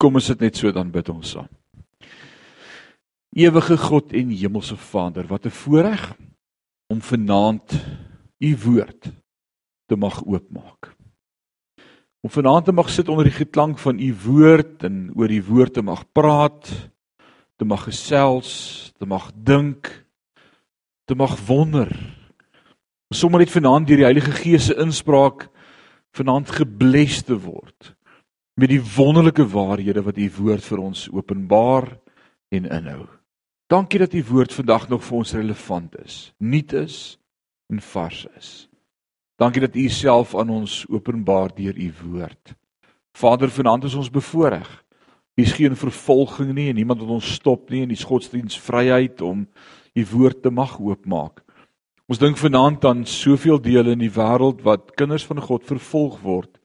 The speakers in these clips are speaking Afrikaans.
Kom ons sit net so dan bid ons saam. Ewige God en hemelse Vader, wat 'n voorreg om vanaand u woord te mag oopmaak. Om vanaand te mag sit onder die geklank van u woord en oor die woord te mag praat, te mag gesels, te mag dink, te mag wonder. Sommige net vanaand deur die Heilige Gees se inspraak vanaand gebless te word met die wonderlike waarhede wat u woord vir ons openbaar en inhou. Dankie dat u woord vandag nog vir ons relevant is, nuut is en vars is. Dankie dat u self aan ons openbaar deur u woord. Vader, vanaand is ons bevoorreg. Hier's geen vervolging nie en niemand wat ons stop nie in die godsdienstvryheid om u woord te mag oopmaak. Ons dink vanaand aan soveel dele in die wêreld wat kinders van God vervolg word,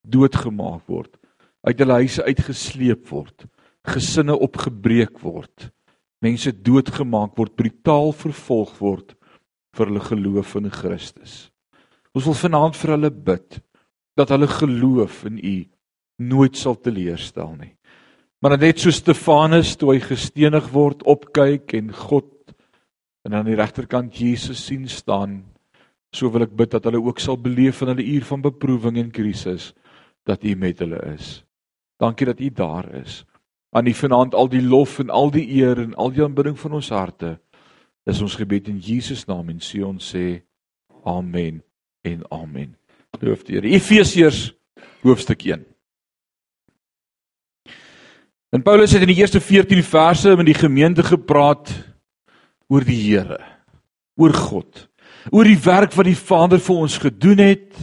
doodgemaak word uit hulle huise uitgesleep word, gesinne opgebreek word, mense doodgemaak word, brutaal vervolg word vir hulle geloof in Christus. Ons wil vanaand vir hulle bid dat hulle geloof in U nooit sal teleurstel nie. Maar net so Stefanus toe hy gestenig word, opkyk en God en aan die regterkant Jesus sien staan, so wil ek bid dat hulle ook sal beleef in hulle uur van beproewing en krisis dat U met hulle is. Dankie dat U daar is. Aan U vanaand al die lof en al die eer en al die aanbidding van ons harte. Dis ons gebed in Jesus naam en sê ons sê amen en amen. Loof die Here. Efesiërs hoofstuk 1. En Paulus het in die eerste 14 verse met die gemeente gepraat oor die Here, oor God, oor die werk wat die Vader vir ons gedoen het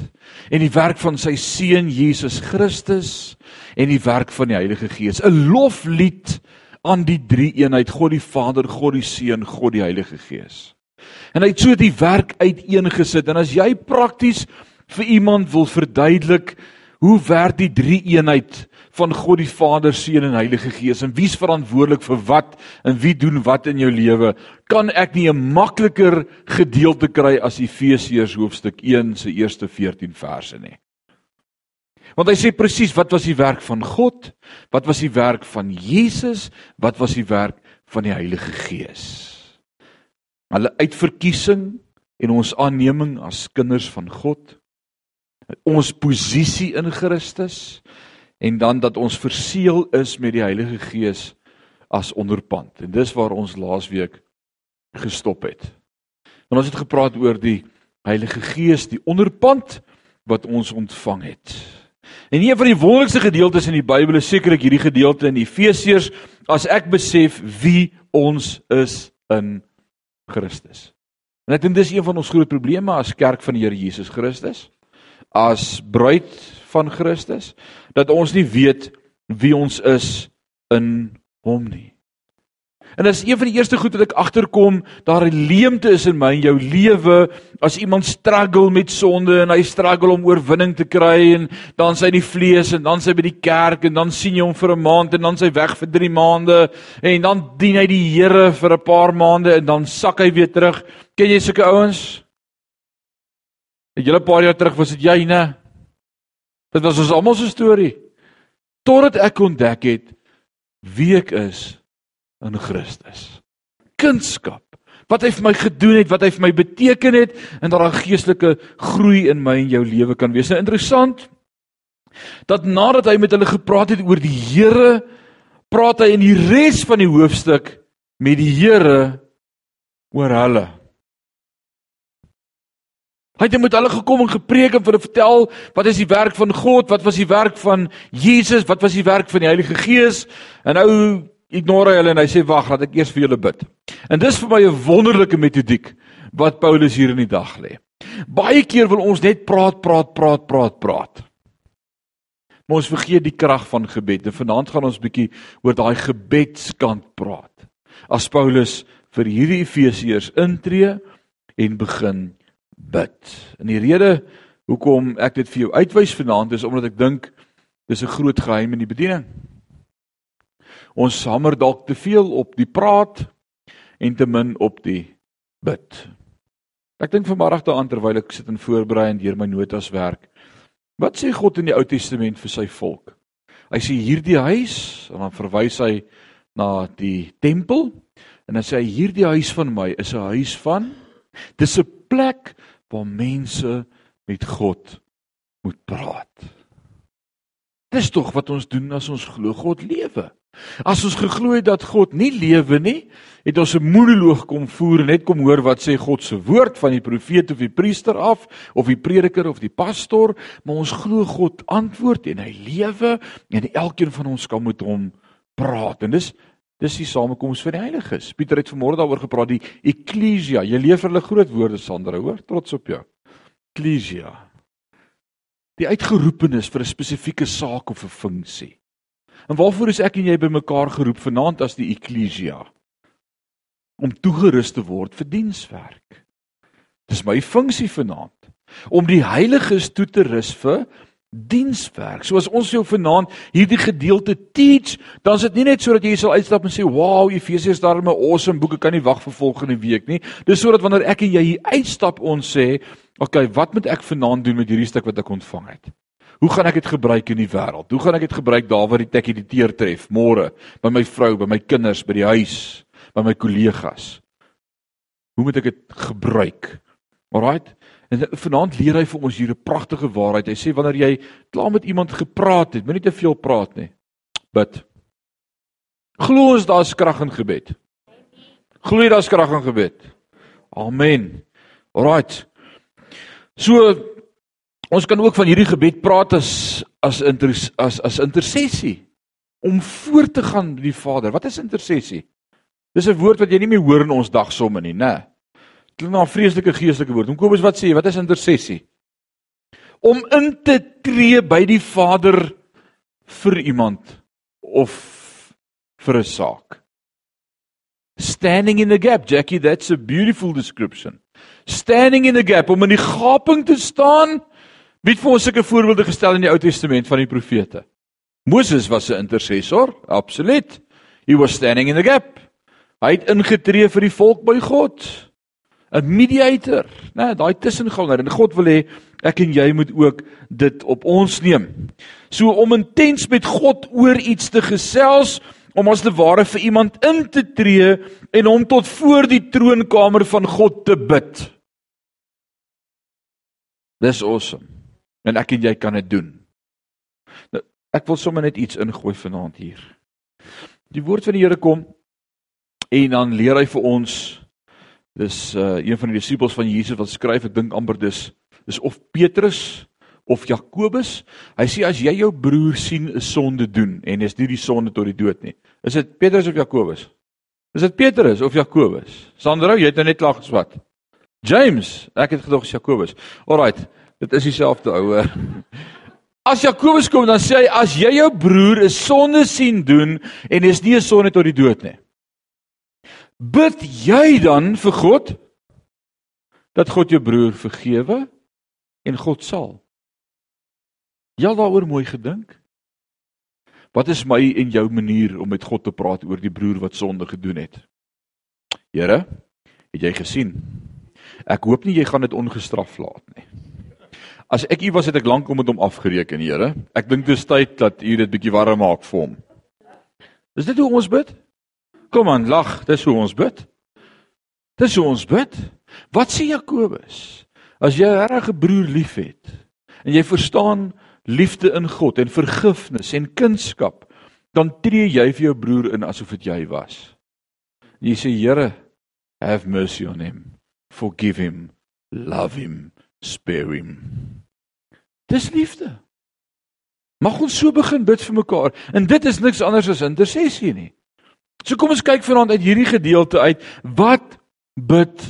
en die werk van sy seun Jesus Christus en die werk van die Heilige Gees. 'n Loflied aan die drie eenheid, God die Vader, God die Seun, God die Heilige Gees. En hy het so die werk uiteengesit en as jy prakties vir iemand wil verduidelik hoe werk die drie eenheid van God die Vader, Seun en Heilige Gees en wie's verantwoordelik vir wat en wie doen wat in jou lewe, kan ek nie 'n makliker gedeelte kry as Efesiërs hoofstuk 1 se eerste 14 verse nie. Want hy sê presies wat was die werk van God? Wat was die werk van Jesus? Wat was die werk van die Heilige Gees? Hulle uitverkiesing en ons aanneming as kinders van God. Ons posisie in Christus en dan dat ons verseël is met die Heilige Gees as onderpand. En dis waar ons laasweek gestop het. En ons het gepraat oor die Heilige Gees, die onderpand wat ons ontvang het. En een van die wonderlikste gedeeltes in die Bybel is sekerlik hierdie gedeelte in Efesiërs as ek besef wie ons is in Christus. En ek dink dis een van ons groot probleme as kerk van die Here Jesus Christus, as bruid van Christus dat ons nie weet wie ons is in hom nie. En as een van die eerste goed wat ek agterkom, daar 'n leemte is in my en jou lewe as iemand struggle met sonde en hy struggle om oorwinning te kry en dan sy in die vlees en dan sy by die kerk en dan sien jy hom vir 'n maand en dan sy weg vir 3 maande en dan dien hy die Here vir 'n paar maande en dan sak hy weer terug. Ken jy sulke ouens? 'n Julle paar jaar terug was dit jy, né? Dit was ons almal se storie. Totdat ek ontdek het wie ek is in Christus. Kunskap. Wat hy vir my gedoen het, wat hy vir my beteken het en dat daar 'n geestelike groei in my en jou lewe kan wees. Nou interessant dat nadat hy met hulle gepraat het oor die Here, praat hy in die res van die hoofstuk met die Here oor hulle. Hy het met hulle gekom en gepreek en vir hulle vertel wat is die werk van God, wat was die werk van Jesus, wat was die werk van die Heilige Gees. En nou ignoreer hy hulle en hy sê wag, laat ek eers vir julle bid. En dis vir my 'n wonderlike metodiek wat Paulus hier in die dag lê. Baie keer wil ons net praat, praat, praat, praat, praat. Maar ons vergeet die krag van gebed. En vanaand gaan ons bietjie oor daai gebedskant praat. As Paulus vir hierdie Efesiërs intree en begin bid. En die rede hoekom ek dit vir jou uitwys vanaand is omdat ek dink dis 'n groot geheim in die bediening. Ons hamer dalk te veel op die praat en te min op die bid. Ek dink vanmôre daaraan terwyl ek sit en voorberei en deur my notas werk. Wat sê God in die Ou Testament vir sy volk? Hy sê hierdie huis en dan verwys hy na die tempel en dan sê hy hierdie huis van my is 'n huis van dis 'n plek waar mense met God moet praat. Dis tog wat ons doen as ons glo God lewe. As ons geglo het dat God nie lewe nie, het ons 'n monoloog kom voer en net kom hoor wat sê God se woord van die profeet of die priester af of die prediker of die pastor, maar ons glo God antwoord en hy lewe en elkeen van ons kan met hom praat. En dis dis die samekoms van die heiliges. Pieter het vanmôre daaroor gepraat die eklesia. Jy leef vir hulle groot woorde Sandra, hoor, trots op jou. Eklesia die uitgeroepenis vir 'n spesifieke saak of 'n funksie. En waarvoor is ek en jy bymekaar geroep vanaand as die eklesia? Om toegerus te word vir dienswerk. Dis my funksie vanaand om die heiliges toe te rus vir dienswerk. So as ons jou vanaand hierdie gedeelte teach, dan is dit nie net sodat jy sal uitstap en sê, "Wow, Efesiërs daar 'n awesome boek, ek kan nie wag vir volgende week nie." Dis sodat wanneer ek en jy hier uitstap, ons sê, "Oké, okay, wat moet ek vanaand doen met hierdie stuk wat ek ontvang het?" Hoe gaan ek dit gebruik in die wêreld? Hoe gaan ek dit gebruik daar waar die tekkie die teer tref môre by my vrou, by my kinders, by die huis, by my kollegas? Hoe moet ek dit gebruik? Alraight. En vanaand leer hy vir ons hier 'n pragtige waarheid. Hy sê wanneer jy klaar met iemand gepraat het, moenie te veel praat nie. Bid. Glo ons daar's krag in gebed. Glo jy daar's krag in gebed? Amen. Alraight. So ons kan ook van hierdie gebed praat as as as as intersessie om voor te gaan by die Vader. Wat is intersessie? Dis 'n woord wat jy nie meer hoor in ons dagsomme nie, né? Klink na 'n vreeslike geestelike woord. Kobus wat sê jy? Wat is intersessie? Om in te tree by die Vader vir iemand of vir 'n saak. Standing in the gap, Jackie, that's a beautiful description. Standing in the gap om in die gaping te staan. Het vir ons sulke voorbeelde gestel in die Ou Testament van die profete? Moses was 'n intercessor, absoluut. He was standing in the gap. Hy het ingetree vir die volk by God. 'n mediator, né, daai tussenganger en God wil hê ek en jy moet ook dit op ons neem. So om intens met God oor iets te gesels, om as te ware vir iemand in te tree en hom tot voor die troonkamer van God te bid. Dis awesome. En ek en jy kan dit doen. Nou, ek wil sommer net iets ingooi vanaand hier. Die woord van die Here kom en dan leer hy vir ons Dis uh een van die disippels van Jesus wat skryf, ek dink amper dis dis of Petrus of Jakobus. Hy sê as jy jou broer sien 'n sonde doen en is nie die sonde tot die dood nie. Is dit Petrus of Jakobus? Is dit Petrus of Jakobus? Sandro, jy het nou net klaar geswat. James, ek het gedog Jakobus. Alraight, dit is dieselfde ouer. As Jakobus kom dan sê hy as jy jou broer 'n sonde sien doen en is nie 'n sonde tot die dood nie. Bid jy dan vir God dat God jou broer vergewe en God sal. Jy al daaroor mooi gedink? Wat is my en jou manier om met God te praat oor die broer wat sonde gedoen het? Here, het jy gesien? Ek hoop nie jy gaan dit ongestraf laat nie. As ek u was het ek lank om met hom afgereken, Here. Ek dink dit is tyd dat u dit bietjie warm maak vir hom. Is dit hoe ons bid? Kom aan, lag, dis hoe ons bid. Dis hoe ons bid. Wat sê Jakobus? As jy 'n regte broer liefhet en jy verstaan liefde in God en vergifnis en kunskap, dan tree jy vir jou broer in asof dit jy was. Jy sê Here, have mercy on him. Forgive him. Love him. Spare him. Dis liefde. Mag ons so begin bid vir mekaar. En dit is niks anders as intersessie nie. So kom ons kyk vanaand uit hierdie gedeelte uit wat bid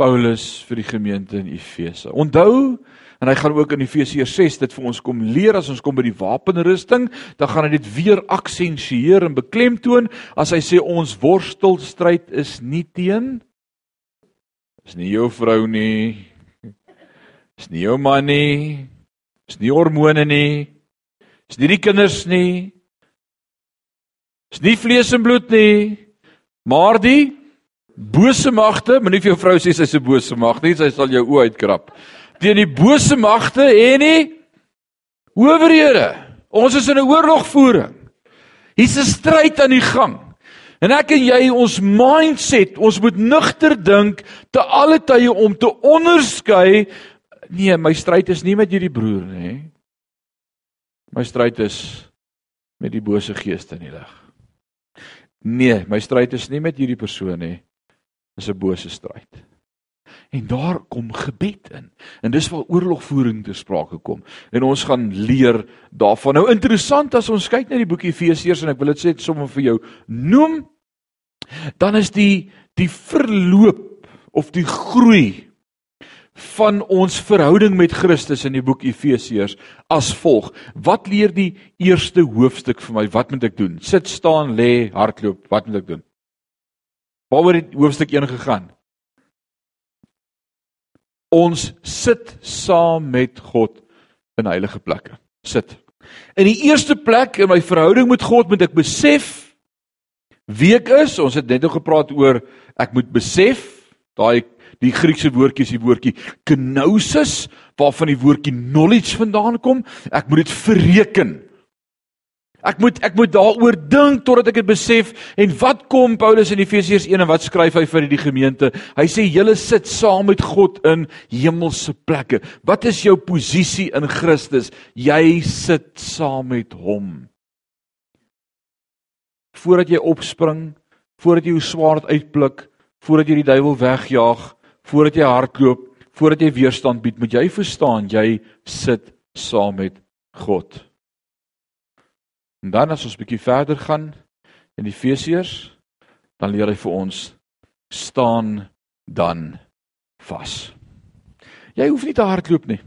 Paulus vir die gemeente in Efese. Onthou en hy gaan ook in Efesiërs 6 dit vir ons kom leer as ons kom by die wapenrusting, dan gaan hy dit weer aksentueer en beklemtoon as hy sê ons worstelstryd is nie teen is nie jou vrou nie. Is nie jou man nie. Is nie hormone nie. Is nie die kinders nie. Is nie vlees en bloed nie, maar die bose magte, moenie vir jou vrou sê sy's 'n bose mag nie, sy sal jou oë uitkrap. Teen die bose magte en die owerhede Ons is in 'n oorlogvoering. Hier's 'n stryd aan die gang. En ek en jy ons mindset, ons moet nugter dink te alle tye om te onderskei nee, my stryd is nie met hierdie broer nie. My stryd is met die bose geeste in die lig. Nee, my stryd is nie met hierdie persoon nie. Dis 'n bose stryd. En daar kom gebed in. En dis waar oorlogvoering te sprake kom. En ons gaan leer daarvan. Nou interessant as ons kyk na die boek Efesiërs en ek wil dit sê sommer vir jou noem dan is die die verloop of die groei van ons verhouding met Christus in die boek Efesiërs as volg. Wat leer die eerste hoofstuk vir my? Wat moet ek doen? Sit, staan, lê, hardloop, wat moet ek doen? Waaroor het hoofstuk 1 gegaan? Ons sit saam met God in heilige plekke. Sit. In die eerste plek in my verhouding met God moet ek besef wie ek is. Ons het net nou gepraat oor ek moet besef daai Die Griekse woordjie is die woordjie kenosis waarvan die woordjie knowledge vandaan kom. Ek moet dit verreken. Ek moet ek moet daaroor dink totdat ek dit besef en wat kom Paulus in Efesiërs 1 en wat skryf hy vir die gemeente? Hy sê julle sit saam met God in hemelse plekke. Wat is jou posisie in Christus? Jy sit saam met hom. Voordat jy opspring, voordat jy jou swaard uitpluk, voordat jy die duiwel wegjaag, voordat jy hardloop, voordat jy weerstand bied, moet jy verstaan jy sit saam met God. En dan as ons bietjie verder gaan in Efesiërs, dan leer hy vir ons staan dan vas. Jy hoef nie te hardloop nie.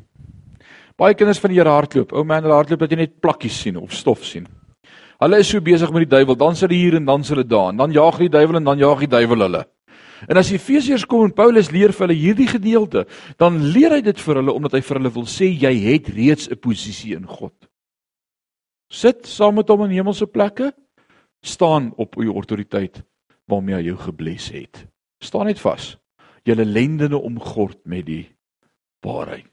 Baie kinders van die Here hardloop. Ou man, hulle hardloop dat jy net plakkies sien of stof sien. Hulle is so besig met die duiwel, dan sit hulle hier en dan sit hulle daar, en dan jaag die duiwel en dan jaag die duiwel hulle. En as Efesiërs kom en Paulus leer vir hulle hierdie gedeelte, dan leer hy dit vir hulle omdat hy vir hulle wil sê jy het reeds 'n posisie in God. Sit saam met hom in hemelse plekke, staan op u autoriteit waarmee hy jou gebless het. Staan net vas. Julle lendene omgord met die waarheid.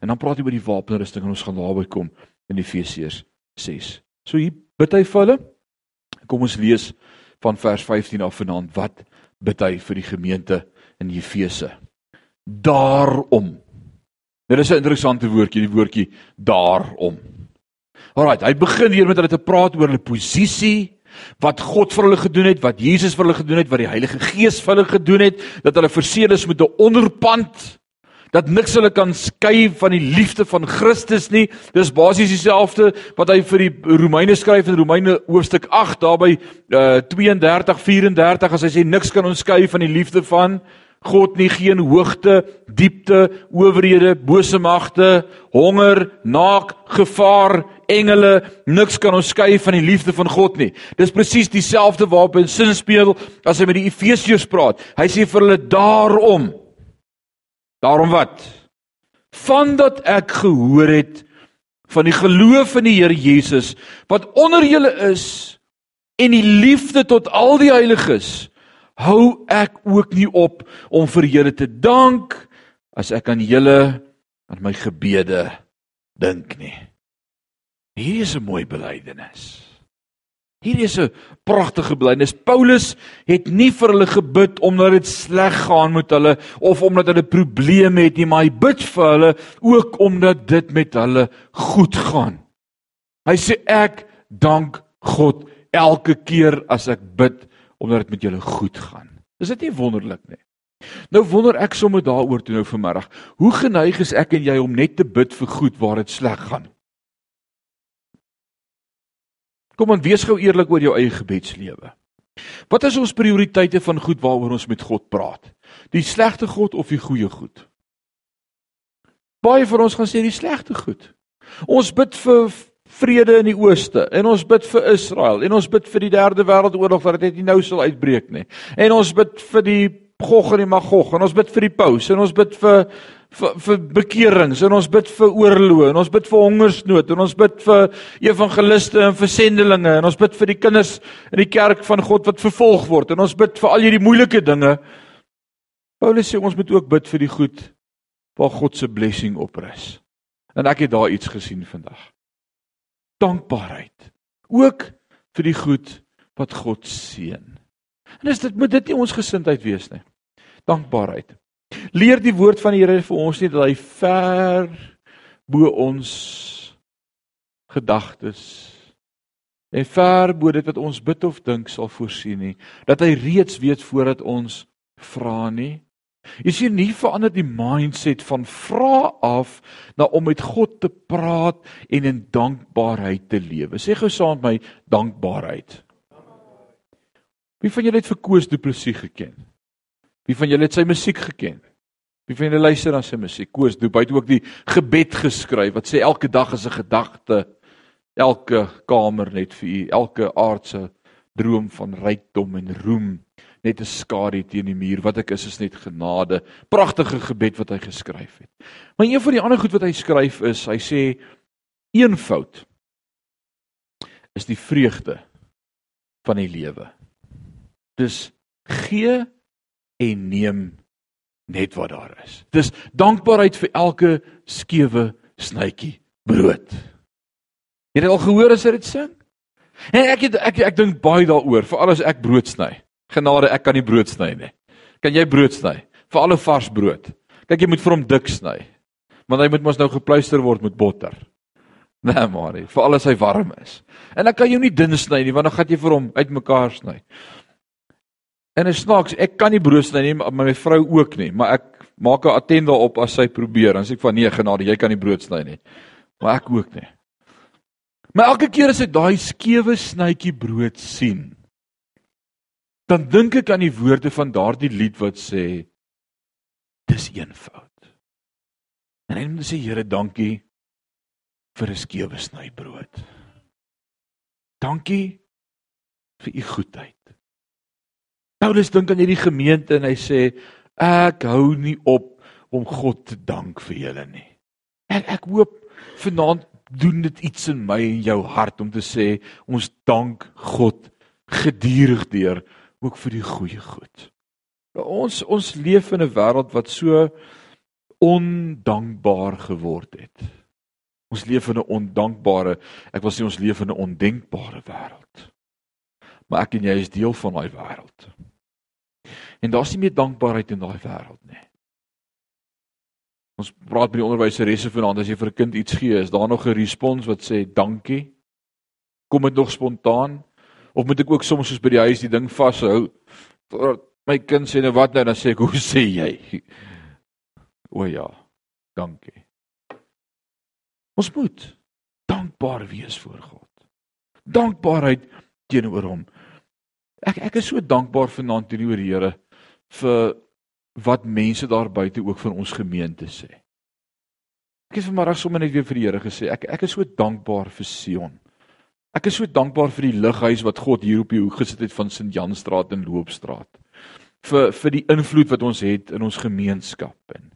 En dan praat hy oor die wapenrusting en ons gaan daarby kom in Efesiërs 6. So hier bid hy vir hulle. Kom ons lees van vers 15 af vanaand wat bid hy vir die gemeente in Efese. Daarom. Dit is 'n interessante woordjie, die woordjie daarom. Alraai, hy begin hier met hulle te praat oor hulle posisie, wat God vir hulle gedoen het, wat Jesus vir hulle gedoen het, wat die Heilige Gees vir hulle gedoen het, dat hulle verseël is met 'n onderpand dat niks hulle kan skei van die liefde van Christus nie. Dis basies dieselfde wat hy vir die Romeine skryf in Romeine hoofstuk 8 daarby uh 32 34 as hy sê niks kan ons skei van die liefde van God nie geen hoogte, diepte, owerhede, bose magte, honger, naak, gevaar, engele, niks kan ons skei van die liefde van God nie. Dis presies dieselfde waarop hy sin speel as hy met die Efesiërs praat. Hy sê vir hulle daarom Daarom wat? Vandat ek gehoor het van die geloof in die Here Jesus wat onder julle is en die liefde tot al die heiliges, hou ek ook nie op om vir julle te dank as ek aan julle aan my gebede dink nie. Hier is 'n mooi belydenis. Hier is 'n pragtige blydenis. Paulus het nie vir hulle gebid omdat dit sleg gaan met hulle of omdat hulle probleme het nie, maar hy bid vir hulle ook omdat dit met hulle goed gaan. Hy sê ek dank God elke keer as ek bid omdat dit met julle goed gaan. Is dit nie wonderlik nie? Nou wonder ek sommer daaroor toe nou vanmiddag. Hoe geneig is ek en jy om net te bid vir goed waar dit sleg gaan? Kom aan, wees gou eerlik oor jou eie gebedslewe. Wat is ons prioriteite van goed waaroor ons met God praat? Die slegte God of die goeie goed? Baie van ons gaan sê die slegte goed. Ons bid vir vrede in die ooste en ons bid vir Israel en ons bid vir die derde wêreldoorlog wat dit nie nou sal uitbreek nie. En ons bid vir die Gog en die Magog en ons bid vir die paus en ons bid vir vir vir bekerings en ons bid vir oorloë en ons bid vir hongersnood en ons bid vir evangeliste en vir sendelinge en ons bid vir die kinders in die kerk van God wat vervolg word en ons bid vir al hierdie moeilike dinge. Paulus sê ons moet ook bid vir die goed waar God se blessing op rus. En ek het daar iets gesien vandag. dankbaarheid. Ook vir die goed wat God seën. En dis dit moet dit nie ons gesindheid wees nie. Dankbaarheid. Leer die woord van die Here vir ons nie dat hy ver bo ons gedagtes en ver bo dit wat ons bid of dink sal voorsien nie. Dat hy reeds weet voordat ons vra nie. Jy sien nie verander die mindset van vra af na om met God te praat en in dankbaarheid te lewe. Sê gou saam met my dankbaarheid. Wie van julle het vir Koos Du Plessis geken? Wie van julle het sy musiek geken? Wie van julle luister na sy musiek? Koos Du het ook die gebed geskryf wat sê elke dag is 'n gedagte, elke kamer net vir u, elke aardse droom van rykdom en roem net 'n skadu teen die muur wat ek is is net genade pragtige gebed wat hy geskryf het maar een van die ander goed wat hy skryf is hy sê eenvoud is die vreugde van die lewe dis gee en neem net wat daar is dis dankbaarheid vir elke skewe snytjie brood het jy al gehoor as hy dit sing En ek het, ek ek dink baie daaroor, veral as ek brood sny. Genade, ek kan nie brood sny nie. Kan jy brood sny? Veral 'n vars brood. Kyk, jy moet vir hom dik sny. Want hy moet mos nou gepluister word met botter. Nee, maar, veral as hy warm is. En dan kan jy hom nie dun sny nie, want dan gaan jy vir hom uitmekaar sny. En is snaaks, ek kan nie brood sny nie, maar my vrou ook nie, maar ek maak 'n attent daarop as sy probeer. Dan sê ek van nee, genade, jy kan nie brood sny nie. Maar ek ook nie. Maar elke keer as ek daai skewe snytjie brood sien, dan dink ek aan die woorde van daardie lied wat sê dis eenvoud. En hy moet sê Here, dankie vir 'n skewe snybrood. Dankie vir u goedheid. Paulus dink aan hierdie gemeente en hy sê ek hou nie op om God te dank vir julle nie. Ek ek hoop vanaand doen dit iets in my en jou hart om te sê ons dank God gedurig deur ook vir die goeie goed. Ons ons leef in 'n wêreld wat so ondankbaar geword het. Ons leef in 'n ondankbare, ek wil sê ons leef in 'n ondenkbare wêreld. Maar ek en jy is deel van daai wêreld. En daar's nie meer dankbaarheid in daai wêreld nie. Ons praat met die onderwyseresse vanaand as jy vir 'n kind iets gee, is daar nog 'n respons wat sê dankie? Kom dit nog spontaan? Of moet ek ook soms soos by die huis die ding vashou? My kind sê nou wat nou dan sê ek hoe sê jy? O ja. Dankie. Ons moet dankbaar wees voor God. Dankbaarheid teenoor hom. Ek ek is so dankbaar vanaand teenoor die Here vir wat mense daar buite ook van ons gemeente sê. Ek het vanoggend sommer net weer vir die Here gesê, ek ek is so dankbaar vir Sion. Ek is so dankbaar vir die lighuis wat God hier op die hoek gesit het van Sint Janstraat en Loopstraat. vir vir die invloed wat ons het in ons gemeenskap en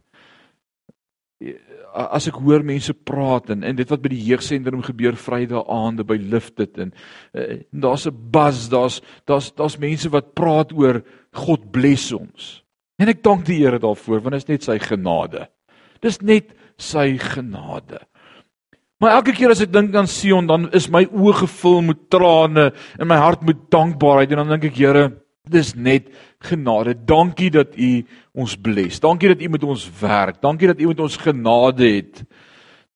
as ek hoor mense praat en en dit wat by die jeugsentrum gebeur Vrydag aande by Lifted en, en daar's 'n buzz, daar's daar's daar's mense wat praat oor God bless ons. En ek dank die Here daarvoor want dit is net sy genade. Dis net sy genade. Maar elke keer as ek dink aan Sion, dan is my oë gevul met trane en my hart met dankbaarheid en dan dink ek Here, dis net genade. Dankie dat U ons bless. Dankie dat U met ons werk. Dankie dat U met ons genade het.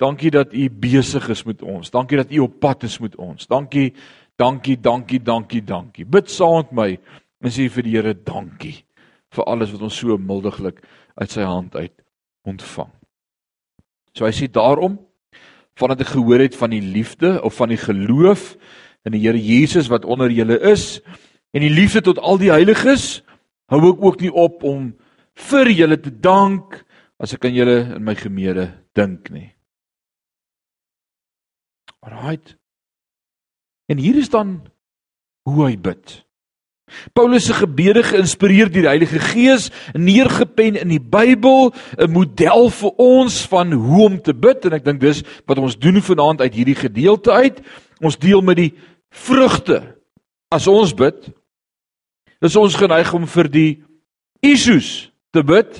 Dankie dat U besig is met ons. Dankie dat U op pad is met ons. Dankie, dankie, dankie, dankie, dankie. Bid saam met my en sê vir die Here dankie vir alles wat ons so mildiglik uit sy hand uit ontvang. So hy sê daarom vandat ek gehoor het van die liefde of van die geloof in die Here Jesus wat onder julle is en die liefde tot al die heiliges, hou ek ook nie op om vir julle te dank as ek aan julle in my gemeede dink nie. Alraight. En hier is dan hoe hy bid. Paulus se gebede geïnspireer deur die Heilige Gees, neergepen in die Bybel, 'n model vir ons van hoe om te bid en ek dink dis wat ons doen vanaand uit hierdie gedeelte uit. Ons deel met die vrugte as ons bid. Dis ons geneig om vir die issues te bid.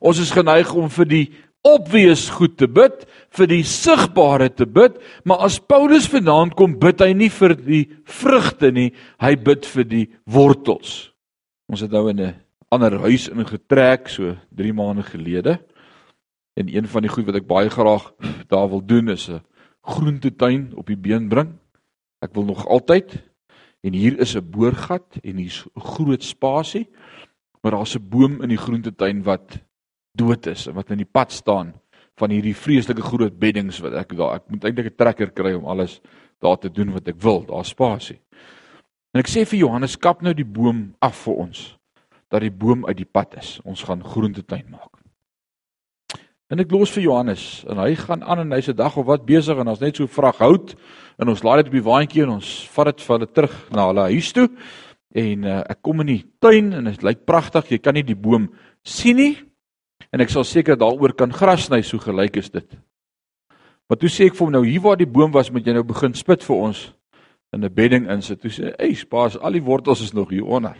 Ons is geneig om vir die obvious goed te bid, vir die sigbare te bid, maar as Paulus vanaand kom bid hy nie vir die vrugte nie, hy bid vir die wortels. Ons het nou in 'n ander huis ingetrek so 3 maande gelede. En een van die goed wat ek baie graag daar wil doen is 'n groentetuin op die been bring. Ek wil nog altyd en hier is 'n boorgat en hier's 'n groot spasie, maar daar's 'n boom in die groentetuin wat dood is en wat in die pad staan van hierdie vreeslike groot beddings wat ek daar ek moet eintlik 'n trekker kry om alles daar te doen wat ek wil, daar's spasie. En ek sê vir Johannes kap nou die boom af vir ons dat die boom uit die pad is. Ons gaan groentetuin maak. En ek los vir Johannes en hy gaan aan en hy's 'n dag of wat besig en ons net so vrag hout en ons laai dit op die waantjie en ons vat dit vir hulle terug na hulle huis toe. En uh, ek kom in die tuin en dit lyk pragtig. Jy kan nie die boom sien nie. En ek sal seker daaroor kan gras sny so gelyk is dit. Maar toe sê ek vir hom nou hier waar die boom was moet jy nou begin spit vir ons in 'n bedding insit. Toe sê hy, "Spaas, al die wortels is nog hier onder."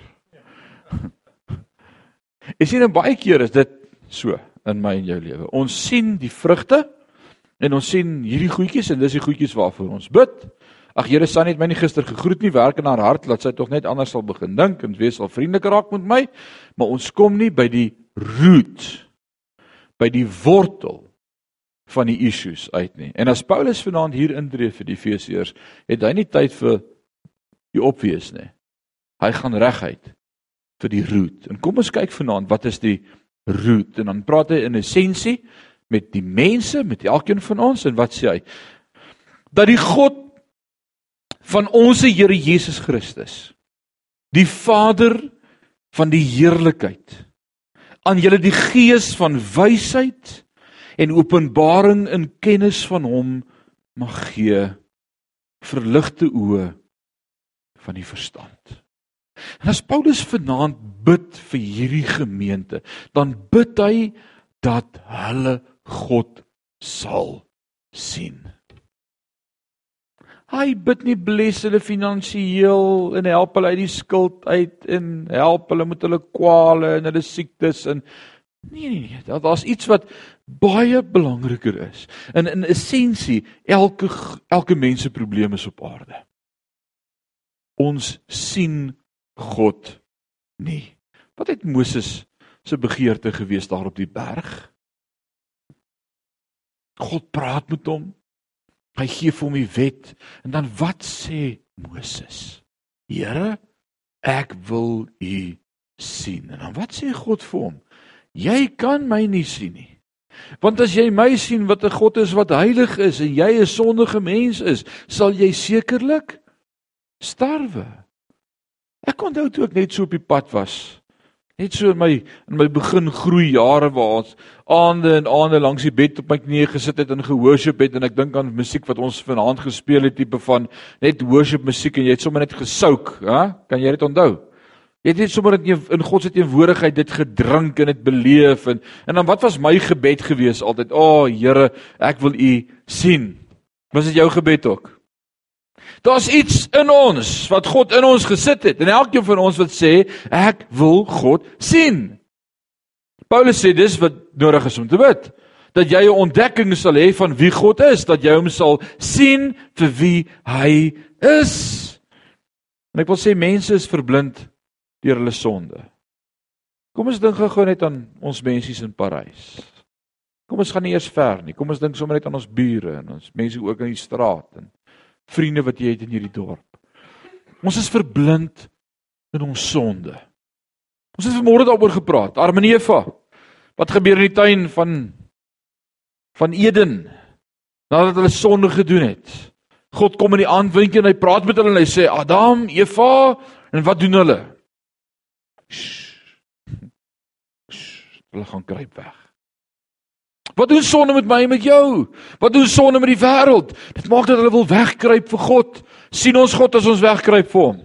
Ek sien baie keer is dit so in my en jou lewe. Ons sien die vrugte en ons sien hierdie goedjies en dis die goedjies waarvoor ons bid. Ag Here, San het my nie gister gegroet nie, werk in haar hart, laat sy tog net anders sal begin dink en wees al vriendelik raak met my, maar ons kom nie by die root by die wortel van die issues uit nie. En as Paulus vanaand hier intree vir die Efesiërs, het hy nie tyd vir die opwees nie. Hy gaan reguit vir die root. En kom ons kyk vanaand wat is die root? En dan praat hy in essensie met die mense, met elkeen van ons en wat sê hy? Dat die God van ons Here Jesus Christus, die Vader van die heerlikheid, aan julle die gees van wysheid en openbaring in kennis van hom mag gee verligte oë van die verstand. En as Paulus vanaand bid vir hierdie gemeente, dan bid hy dat hulle God sal sien. Hy bid nie bless hulle finansiëel en help hulle uit die skuld uit en help hulle met hulle kwale en hulle siektes en nee nee nee, daar daar's iets wat baie belangriker is. In in essensie elke elke mens se probleem is op aarde. Ons sien God nie. Wat het Moses se begeerte gewees daar op die berg? God praat met hom. Hy gee vir hom die wet en dan wat sê Moses? Here, ek wil u sien. En dan wat sê God vir hom? Jy kan my nie sien nie. Want as jy my sien wat 'n God is wat heilig is en jy 'n sondige mens is, sal jy sekerlik sterwe. Ek onthou toe ek net so op die pad was. Net so in my in my begin groei jare waar ons aande en aande langs die bed op my knieë gesit het en gehoorship het en ek dink aan musiek wat ons vanaand gespeel het tipe van net worship musiek en jy het sommer net gesouk, hè? Kan jy dit onthou? Jy het net sommer in in God se teenwoordigheid dit gedrink en dit beleef en en dan wat was my gebed gewees altyd? O, oh, Here, ek wil U sien. Was dit jou gebed ook? Daar's iets in ons wat God in ons gesit het en elkeen van ons wat sê ek wil God sien. Paulus sê dis wat nodig is om te bid. Dat jy 'n ontdekking sal hê van wie God is, dat jy hom sal sien vir wie hy is. En ek wil sê mense is verblind deur hulle sonde. Kom ons dink gou net aan ons mensies in Parys. Kom ons gaan nie eers ver nie. Kom ons dink sommer net aan ons bure en ons mense ook in die straat en vriende wat jy het in hierdie dorp. Ons is verblind in ons sonde. Ons het vanmôre daaroor gepraat. Armeneva. Wat gebeur in die tuin van van Eden nadat hulle sonde gedoen het? God kom in die aandwinkel en hy praat met hulle en hy sê Adam, Eva, en wat doen hulle? Hulle gaan kruip weg. Wat doen sonde met my en met jou? Wat doen sonde met die wêreld? Dit maak dat hulle wil wegkruip vir God. sien ons God as ons wegkruip vir hom?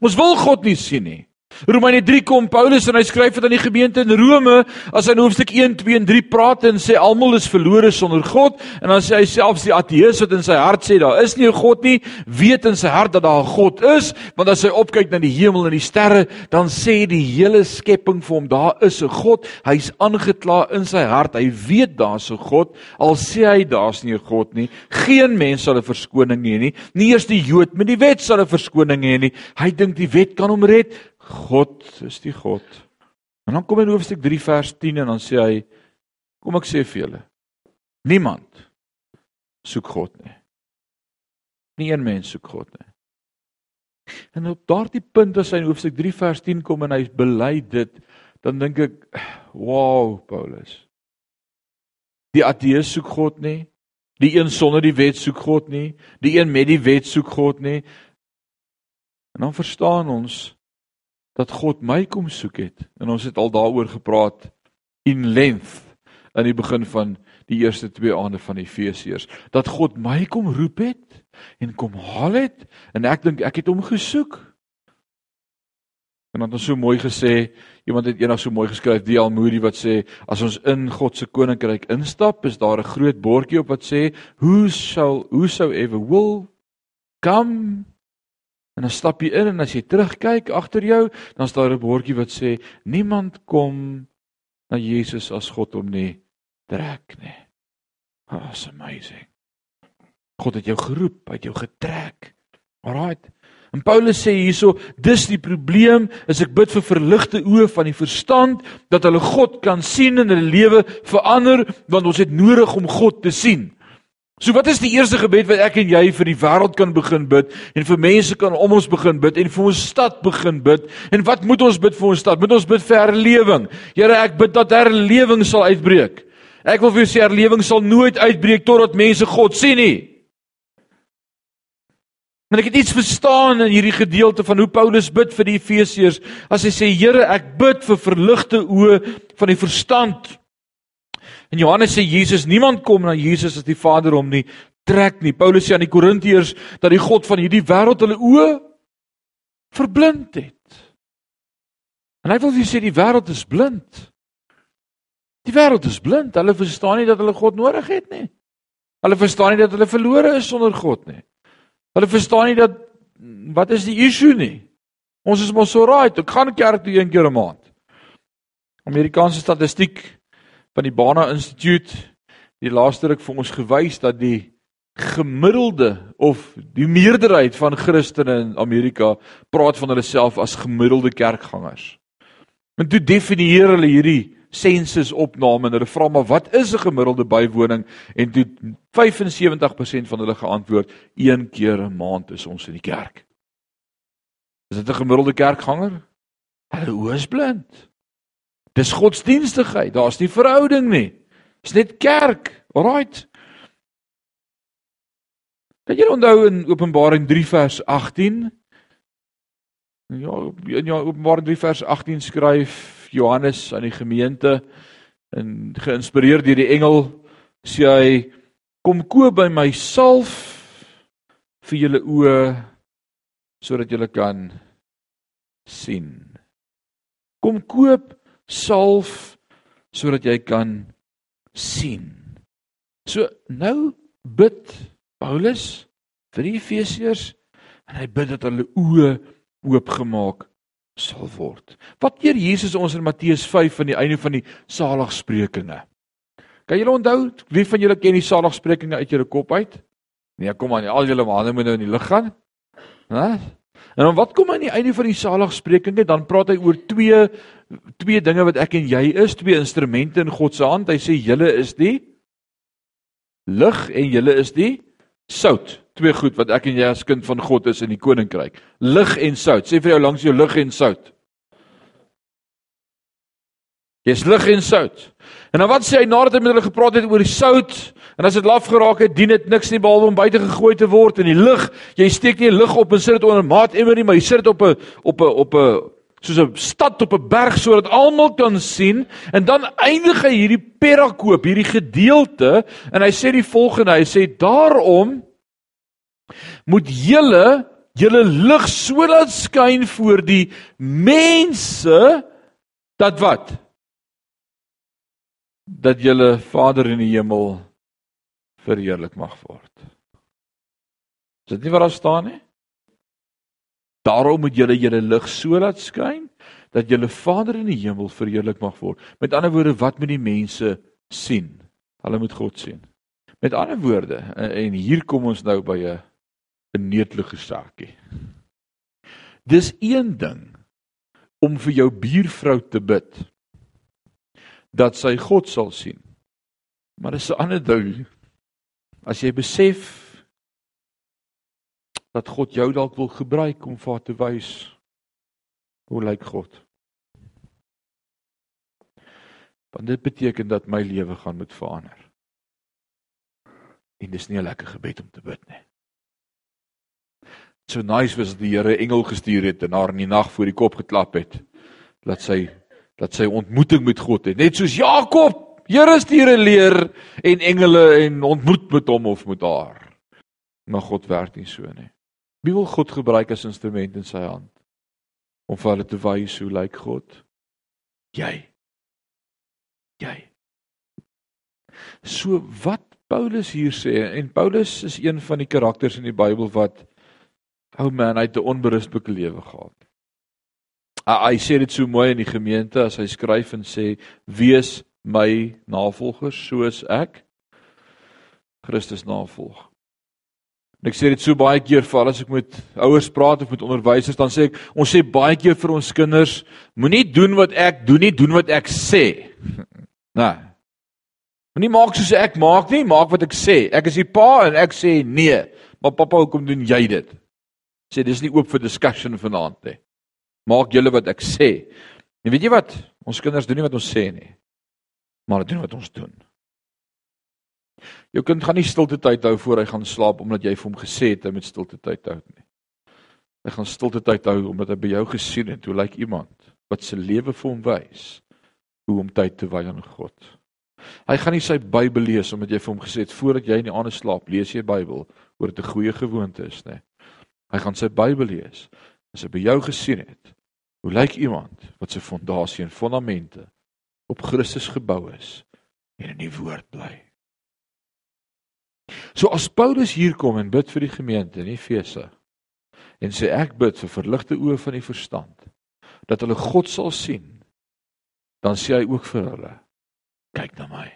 Ons wil God nie sien nie. Romeine 3 kom Paulus en hy skryf dit aan die gemeente in Rome as hy in hoofstuk 1, 2 en 3 praat en sê almal is verlore sonder God en dan sê hy selfs die ateïs wat in sy hart sê daar is nie 'n God nie, weet in sy hart dat daar 'n God is, want as hy opkyk na die hemel en die sterre, dan sê die hele skepping vir hom daar is 'n God. Hy's aangekla in sy hart. Hy weet daar's 'n God, al sê hy daar's nie 'n God nie. Geen mens sal 'n verskoning hê nie. Nie eers die Jood met die wet sal 'n verskoning hê nie. Hy dink die wet kan hom red. God is die God. En dan kom hy in hoofstuk 3 vers 10 en dan sê hy kom ek sê vir julle. Niemand soek God nie. Nie een mens soek God nie. En op daardie punt as hy in hoofstuk 3 vers 10 kom en hy bely dit, dan dink ek, wow, Paulus. Die ateës soek God nie. Die een sonder die wet soek God nie. Die een met die wet soek God nie. En dan verstaan ons dat God my kom soek het. En ons het al daaroor gepraat in length aan die begin van die eerste twee aande van Efesiërs dat God my kom roep het en kom haal het en ek dink ek het hom gesoek. En dan het ons so mooi gesê, iemand het eendag so mooi geskryf, D.L. Moody wat sê as ons in God se koninkryk instap, is daar 'n groot bordjie op wat sê who shall whosoever will come En dan stap jy in en as jy terugkyk agter jou, dan staan daar 'n bordjie wat sê niemand kom na Jesus as God hom nie trek nie. That's amazing. God het jou geroep, hy het jou getrek. Alraight. En Paulus sê hierso, dis die probleem, is ek bid vir verligte oë van die verstand dat hulle God kan sien en hulle lewe verander, want ons het nodig om God te sien. So wat is die eerste gebed wat ek en jy vir die wêreld kan begin bid en vir mense kan om ons begin bid en vir ons stad begin bid? En wat moet ons bid vir ons stad? Moet ons bid vir herlewing? Here, ek bid dat herlewing sal uitbreek. Ek wil vir jou sê herlewing sal nooit uitbreek totdat mense God sien nie. En ek het iets verstaan in hierdie gedeelte van hoe Paulus bid vir die Efesiërs as hy sê Here, ek bid vir verligte oë van die verstand In Johannes sê Jesus niemand kom na Jesus as die Vader hom nie trek nie. Paulus sê aan die Korintiërs dat die God van hierdie wêreld hulle oë verblind het. En hy wil vir sê die wêreld is blind. Die wêreld is blind. Hulle verstaan nie dat hulle God nodig het nie. Hulle verstaan nie dat hulle verlore is sonder God nie. Hulle verstaan nie dat wat is die issue nie. Ons is mos so right. Ek gaan kerk toe een keer 'n maand. Amerikaanse statistiek van die Bana Instituut die laaste ruk vir ons gewys dat die gemiddelde of die meerderheid van Christene in Amerika praat van hulle self as gemiddelde kerkgangers. En toe definieer hulle hierdie sensus opname en hulle vra maar wat is 'n gemiddelde bywoning en toe 75% van hulle geantwoord een keer 'n maand is ons in die kerk. Is dit 'n gemiddelde kerkganger? Hulle oë is blind. Dis godsdienstigheid. Daar's nie verhouding nie. Dis net kerk. Alraight. Kan jy onthou in Openbaring 3 vers 18? Ja, in ja, Openbaring 3 vers 18 skryf Johannes aan die gemeente en geïnspireer deur die engel sê hy kom koop by my salf vir julle oë sodat julle kan sien. Kom koop salf sodat jy kan sien. So nou bid Paulus vir die Efesiërs en hy bid dat hulle oë oopgemaak sal word. Wat leer Jesus ons in Matteus 5 van die einde van die saligsprekinge? Kan julle onthou wie van julle ken die saligsprekinge uit julle kop uit? Nee, kom aan, al julle hande moet nou in die lug gaan. Hæ? En dan wat kom aan die einde van die saligsprekinge? Dan praat hy oor twee twee dinge wat ek en jy is, twee instrumente in God se hand. Hy sê julle is die lig en julle is die sout. Twee goed wat ek en jy as kind van God is in die koninkryk. Lig en sout. Sê vir jou langs jou lig en sout. Jy's lig en sout. En dan wat sê hy nadat hy met hulle gepraat het oor die sout? En as dit laf geraak het, dien dit niks nie behalwe om buite gegooi te word in die lug. Jy steek nie 'n lug op en sit dit onder 'n maat emmer nie, maar jy sit dit op 'n op 'n op 'n soos 'n stad op 'n berg sodat almal kan sien en dan eindig hy hierdie perakoop, hierdie gedeelte en hy sê die volgende, hy sê daarom moet julle julle lig so laat skyn voor die mense dat wat dat julle Vader in die hemel verheerlik mag word. Is dit nie wat daar staan nie? Daarom moet julle julle lig so laat skyn dat julle Vader in die hemel verheerlik mag word. Met ander woorde, wat moet die mense sien? Hulle moet God sien. Met ander woorde, en hier kom ons nou by 'n 'n netelige saakie. Dis een ding om vir jou buurvrou te bid dat sy God sal sien. Maar dis 'n ander ding as jy besef dat God jou dalk wil gebruik om vir haar te wys hoe lyk God. Want dit beteken dat my lewe gaan moet verander. En dis nie 'n lekker gebed om te bid nie. So nice was die Here engel gestuur het en haar in die nag voor die kop geklap het dat sy dat sy ontmoeting met God het. Net soos Jakob, Here stuur 'n leer en engele en ontmoet met hom of met haar. Maar God werk nie so nie. Wie wil God gebruik as instrument in sy hand om vir hulle te wys hoe lyk God? Jy. Jy. So wat Paulus hier sê en Paulus is een van die karakters in die Bybel wat ou man uit 'n onberuslike lewe gehad. Hy sê dit so mooi in die gemeente as hy skryf en sê wees my navolgers soos ek Christus navolg. En ek sê dit so baie keer vir al as ek met ouers praat of met onderwysers dan sê ek ons sê baie keer vir ons kinders moenie doen wat ek doen nie, doen wat ek sê. Nee. Moenie maak soos ek maak nie, maak wat ek sê. Ek is die pa en ek sê nee. Maar pappa, hoekom doen jy dit? Sê dis nie oop vir discussion vanaand nie. Maak julle wat ek sê. En weet jy wat? Ons kinders doen nie wat ons sê nie. Maar hulle doen wat ons doen. Jou kind gaan nie stilte tyd hou voor hy gaan slaap omdat jy vir hom gesê het hy moet stilte tyd hou nie. Hy gaan stilte tyd hou omdat hy by jou gesien het hoe lyk iemand wat se lewe vir hom wys hoe om tyd te wy aan God. Hy gaan nie sy Bybel lees omdat jy vir hom gesê het voordat jy in die aande slaap lees jy Bybel oor 'n goeie gewoonte is, nê. Hy gaan sy Bybel lees as hy by jou gesien het hoe lyk iemand wat se fondasie en fondamente op Christus gebou is en in die woord bly. So as Paulus hier kom en bid vir die gemeente in Efese en sê ek bid vir verligte oë van die verstand dat hulle God sal sien, dan sê hy ook vir hulle kyk na my.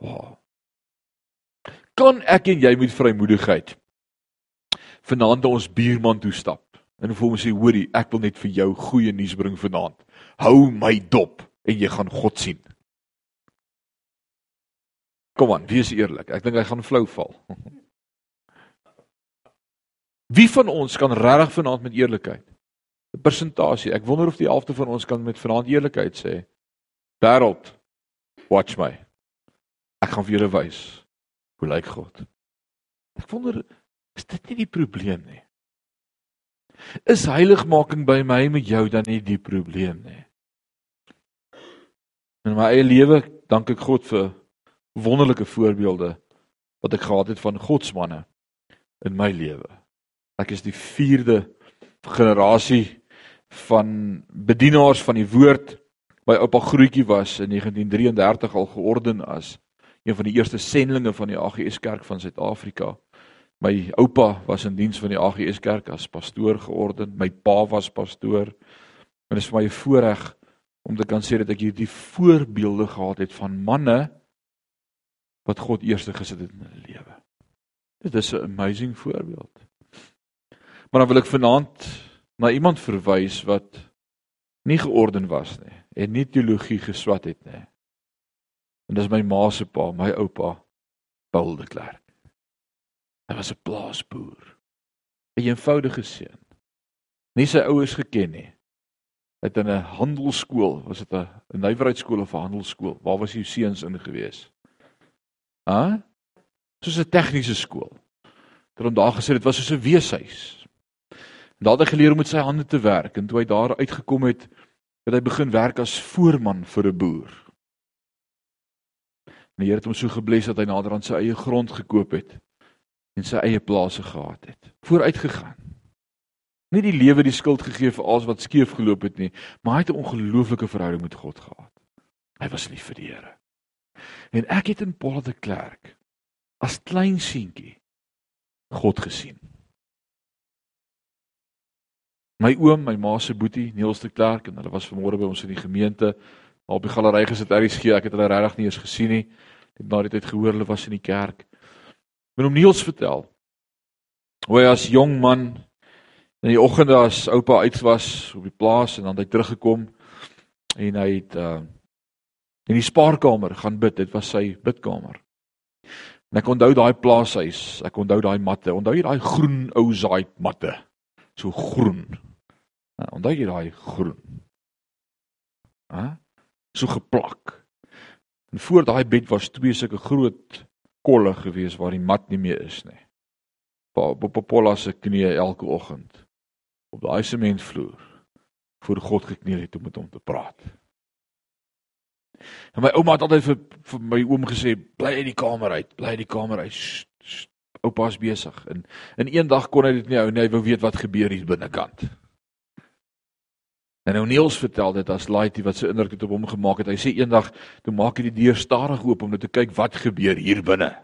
Wow. Kan ek en jy met vrymoedigheid vanaand ons buurman toe stap en vir hom sê hoorie, ek wil net vir jou goeie nuus bring vanaand. Hou my dop en jy gaan God sien. Kom aan, wees eerlik. Ek dink hy gaan flou val. Wie van ons kan regtig vanaand met eerlikheid 'n persentasie. Ek wonder of die helfte van ons kan met vanaand eerlikheid sê: "Wêreld, watch my. Ek gaan vir julle wys hoe lyk God." Ek wonder is dit nie die probleem nie? Is heiligmaking by my met jou dan nie die probleem nie? In my eie lewe dank ek God vir wonderlike voorbeelde wat ek gehad het van godsmanne in my lewe. Ek is die 4de generasie van bedienaars van die woord. My oupa Grootjie was in 1933 al georden as een van die eerste sendlinge van die AGS Kerk van Suid-Afrika. My oupa was in diens van die AGS Kerk as pastoor georden. My pa was pastoor. En dit is vir my 'n voorreg om te kan sê dat ek hierdie voorbeelde gehad het van manne wat God eerste gesit het in hulle lewe. Dit is 'n amazing voorbeeld. Maar dan wil ek vanaand na iemand verwys wat nie georden was nie en nie teologie geswat het nie. En dis my ma se pa, my oupa Paul de Klerk. Hy was 'n plaasboer. 'n Eenvoudige seun. Nie sy ouers geken nie. Hy het in 'n handelsskool, was dit 'n 'n nywerheidskool of 'n handelsskool? Waar was hy seuns in gewees? Hæ? Soos 'n tegniese skool. Het hom daar gesê dit was soos 'n weeshuis. En daar het hy geleer om met sy hande te werk en toe hy daar uitgekom het, het hy begin werk as voorman vir 'n boer. En die Here het hom so gebless dat hy nader aan sy eie grond gekoop het en sy eie plase gehad het. Vooruit gegaan. Nie die lewe die skuld gegee vir alles wat skeef geloop het nie, maar hy het 'n ongelooflike verhouding met God gehad. Hy was lief vir die Here. En ek het in Paul de Klerk as klein seentjie God gesien. My oom, my ma se boetie, Niels de Klerk en hulle was vanmôre by ons in die gemeente op die galery gesit daar is gee. Ek het hulle regtig nie eens gesien nie. Het na die tyd gehoor hulle was in die kerk. Het hom Niels vertel. Hoe hy as jong man in die oggende as oupa uit was op die plaas en dan hy teruggekom en hy het uh in die spaarkamer gaan bid. Dit was sy bidkamer. En ek onthou daai plaashuis. Ek onthou daai matte. Onthou jy daai groen ou zaai matte? So groen. Nou, onthou jy daai groen? Hæ? So geplak. En voor daai bed was twee sulke groot kolle gewees waar die mat nie meer is nie. Op op Paula se knieë elke oggend op daai sementvloer voor God gekniel het om met hom te praat. En my ouma het altyd vir, vir my oom gesê, bly uit die kamer uit, bly uit die kamer uit. Oupa's besig. En in een dag kon hy dit nie hou nie, hy wou weet wat gebeur hier binnekant. En nou Niels vertel dit as Laiti wat so indruk het op hom gemaak het. Hy sê eendag toe maak hy die deur stadig oop om net te kyk wat gebeur hier binne.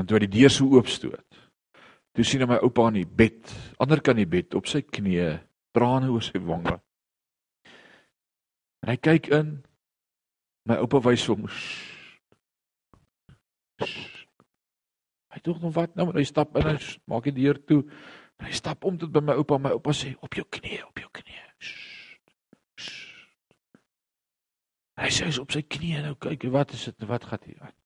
En toe hy die deur so oopstoot, toe sien hy my oupa in die bed, ander kant die bed op sy knieë, trane oor sy wange. En hy kyk in. My oupa wys hom. Hy dink nog wat nou, hy stap in en maak die deur toe. Hy stap om tot by my oupa, my oupa sê op jou knie, op jou knie. Hy sê op sy knie nou kyk, wat is dit? Wat gaan hier aan?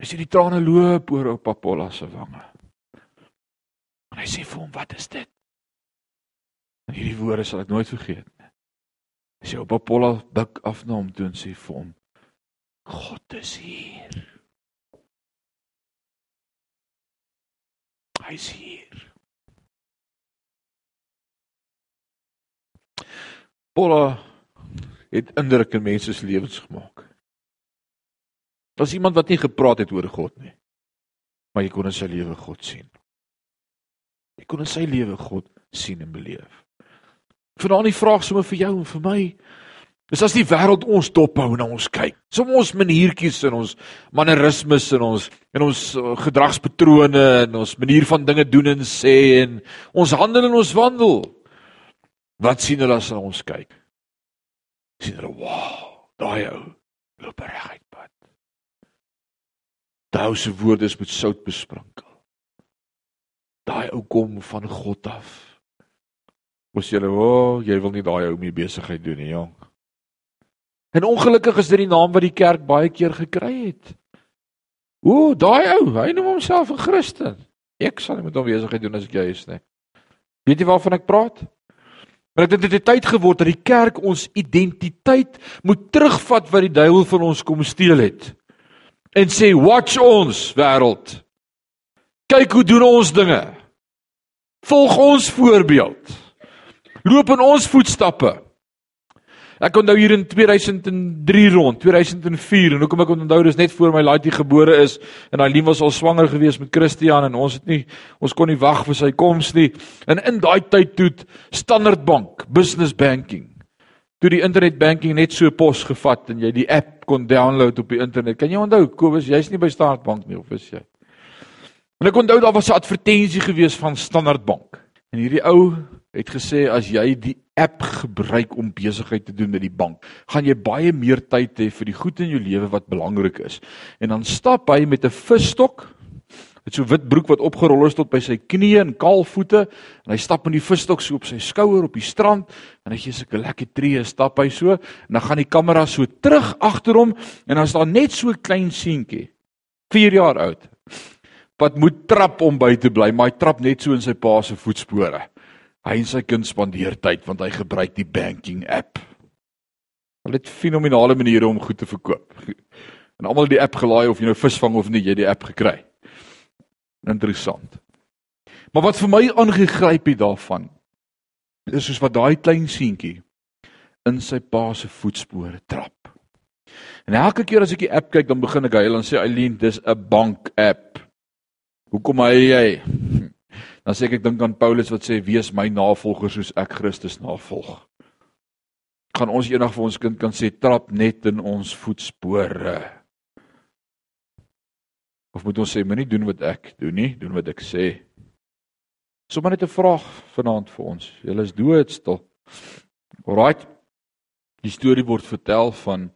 Hy sê die trane loop oor oupa Polla se wange. En hy sê vir hom, "Wat is dit?" En hierdie woorde sal ek nooit vergeet nie. Hy sê oupa Polla buig af na hom toe en sê vir hom, "God is hier." Hy's hier. Paula het indruk in mense se lewens gemaak. Daar's iemand wat nie gepraat het oor God nie. Maar jy kon in sy lewe God sien. Jy kon in sy lewe God sien en beleef. Vanaand die vraag sommer vir jou en vir my is as die wêreld ons dophou en ons kyk. Som ons maniertjies en ons mannerismes en ons en ons uh, gedragspatrone en ons manier van dinge doen en sê en ons handel en ons wandel. Wat sien hulle as hulle ons kyk? sien hulle, "Wow, daai ou loop reguit pad." Daai se woorde is met sout besprinkel. Daai ou kom van God af. Ons sê, "O, oh, jy wil nie daai ou mee besigheid doen nie, jong." En ongelukkig is dit die naam wat die kerk baie keer gekry het. O, daai ou, hy noem homself 'n Christen. Ek sal nie met hom besigheid doen as ek jy is nie. Weet jy waarvan ek praat? Maar ek dink dit het tyd geword dat die kerk ons identiteit moet terugvat wat die duiwel van ons kom steel het. En sê, "Watch ons wêreld. Kyk hoe doen ons dinge. Volg ons voorbeeld. Loop in ons voetstappe." Ek onthou hier in 2003 rond, 2004 en hoekom ek onthou dis net voor my laaitjie gebore is en Aileen was al swanger gewees met Christian en ons het nie ons kon nie wag vir sy koms nie. En in daai tyd toe Standard Bank, business banking. Toe die internet banking net so pos gevat en jy die app kon download op die internet. Kan jy onthou Kobus, jy's nie by Standard Bank nie of is jy? En ek onthou daar was 'n advertensie gewees van Standard Bank. En hierdie ou het gesê as jy die app gebruik om besigheid te doen met die bank, gaan jy baie meer tyd hê vir die goed in jou lewe wat belangrik is. En dan stap hy met 'n visstok, met so wit broek wat opgerol is tot by sy knieë en kaal voete, en hy stap met die visstok so op sy skouer op die strand en hy gee sulke lekker tree, stap hy so, en dan gaan die kamera so terug agter hom en dan is daar net so 'n klein seentjie, 4 jaar oud wat moet trap om by te bly, maar hy trap net so in sy pa se voetspore. Hy en sy kind spandeer tyd want hy gebruik die banking app. Hulle het fenominale maniere om goed te verkoop. En almal die app gelaai of jy nou visvang of nie, jy die app gekry. Interessant. Maar wat vir my aangegryp het daarvan is soos wat daai klein seentjie in sy pa se voetspore trap. En elke keer as ek die app kyk, dan begin ek huil en sê Eileen, dis 'n bank app. Hoekom hy jy? Dan sê ek ek dink aan Paulus wat sê wees my navolger soos ek Christus navolg. Gaan ons eendag vir ons kind kan sê trap net in ons voetspore. Of moet ons sê moenie doen wat ek doen nie, doen wat ek sê. Sommige net 'n vraag vanaand vir ons. Julle is doodstil. Alraight. Die storie word vertel van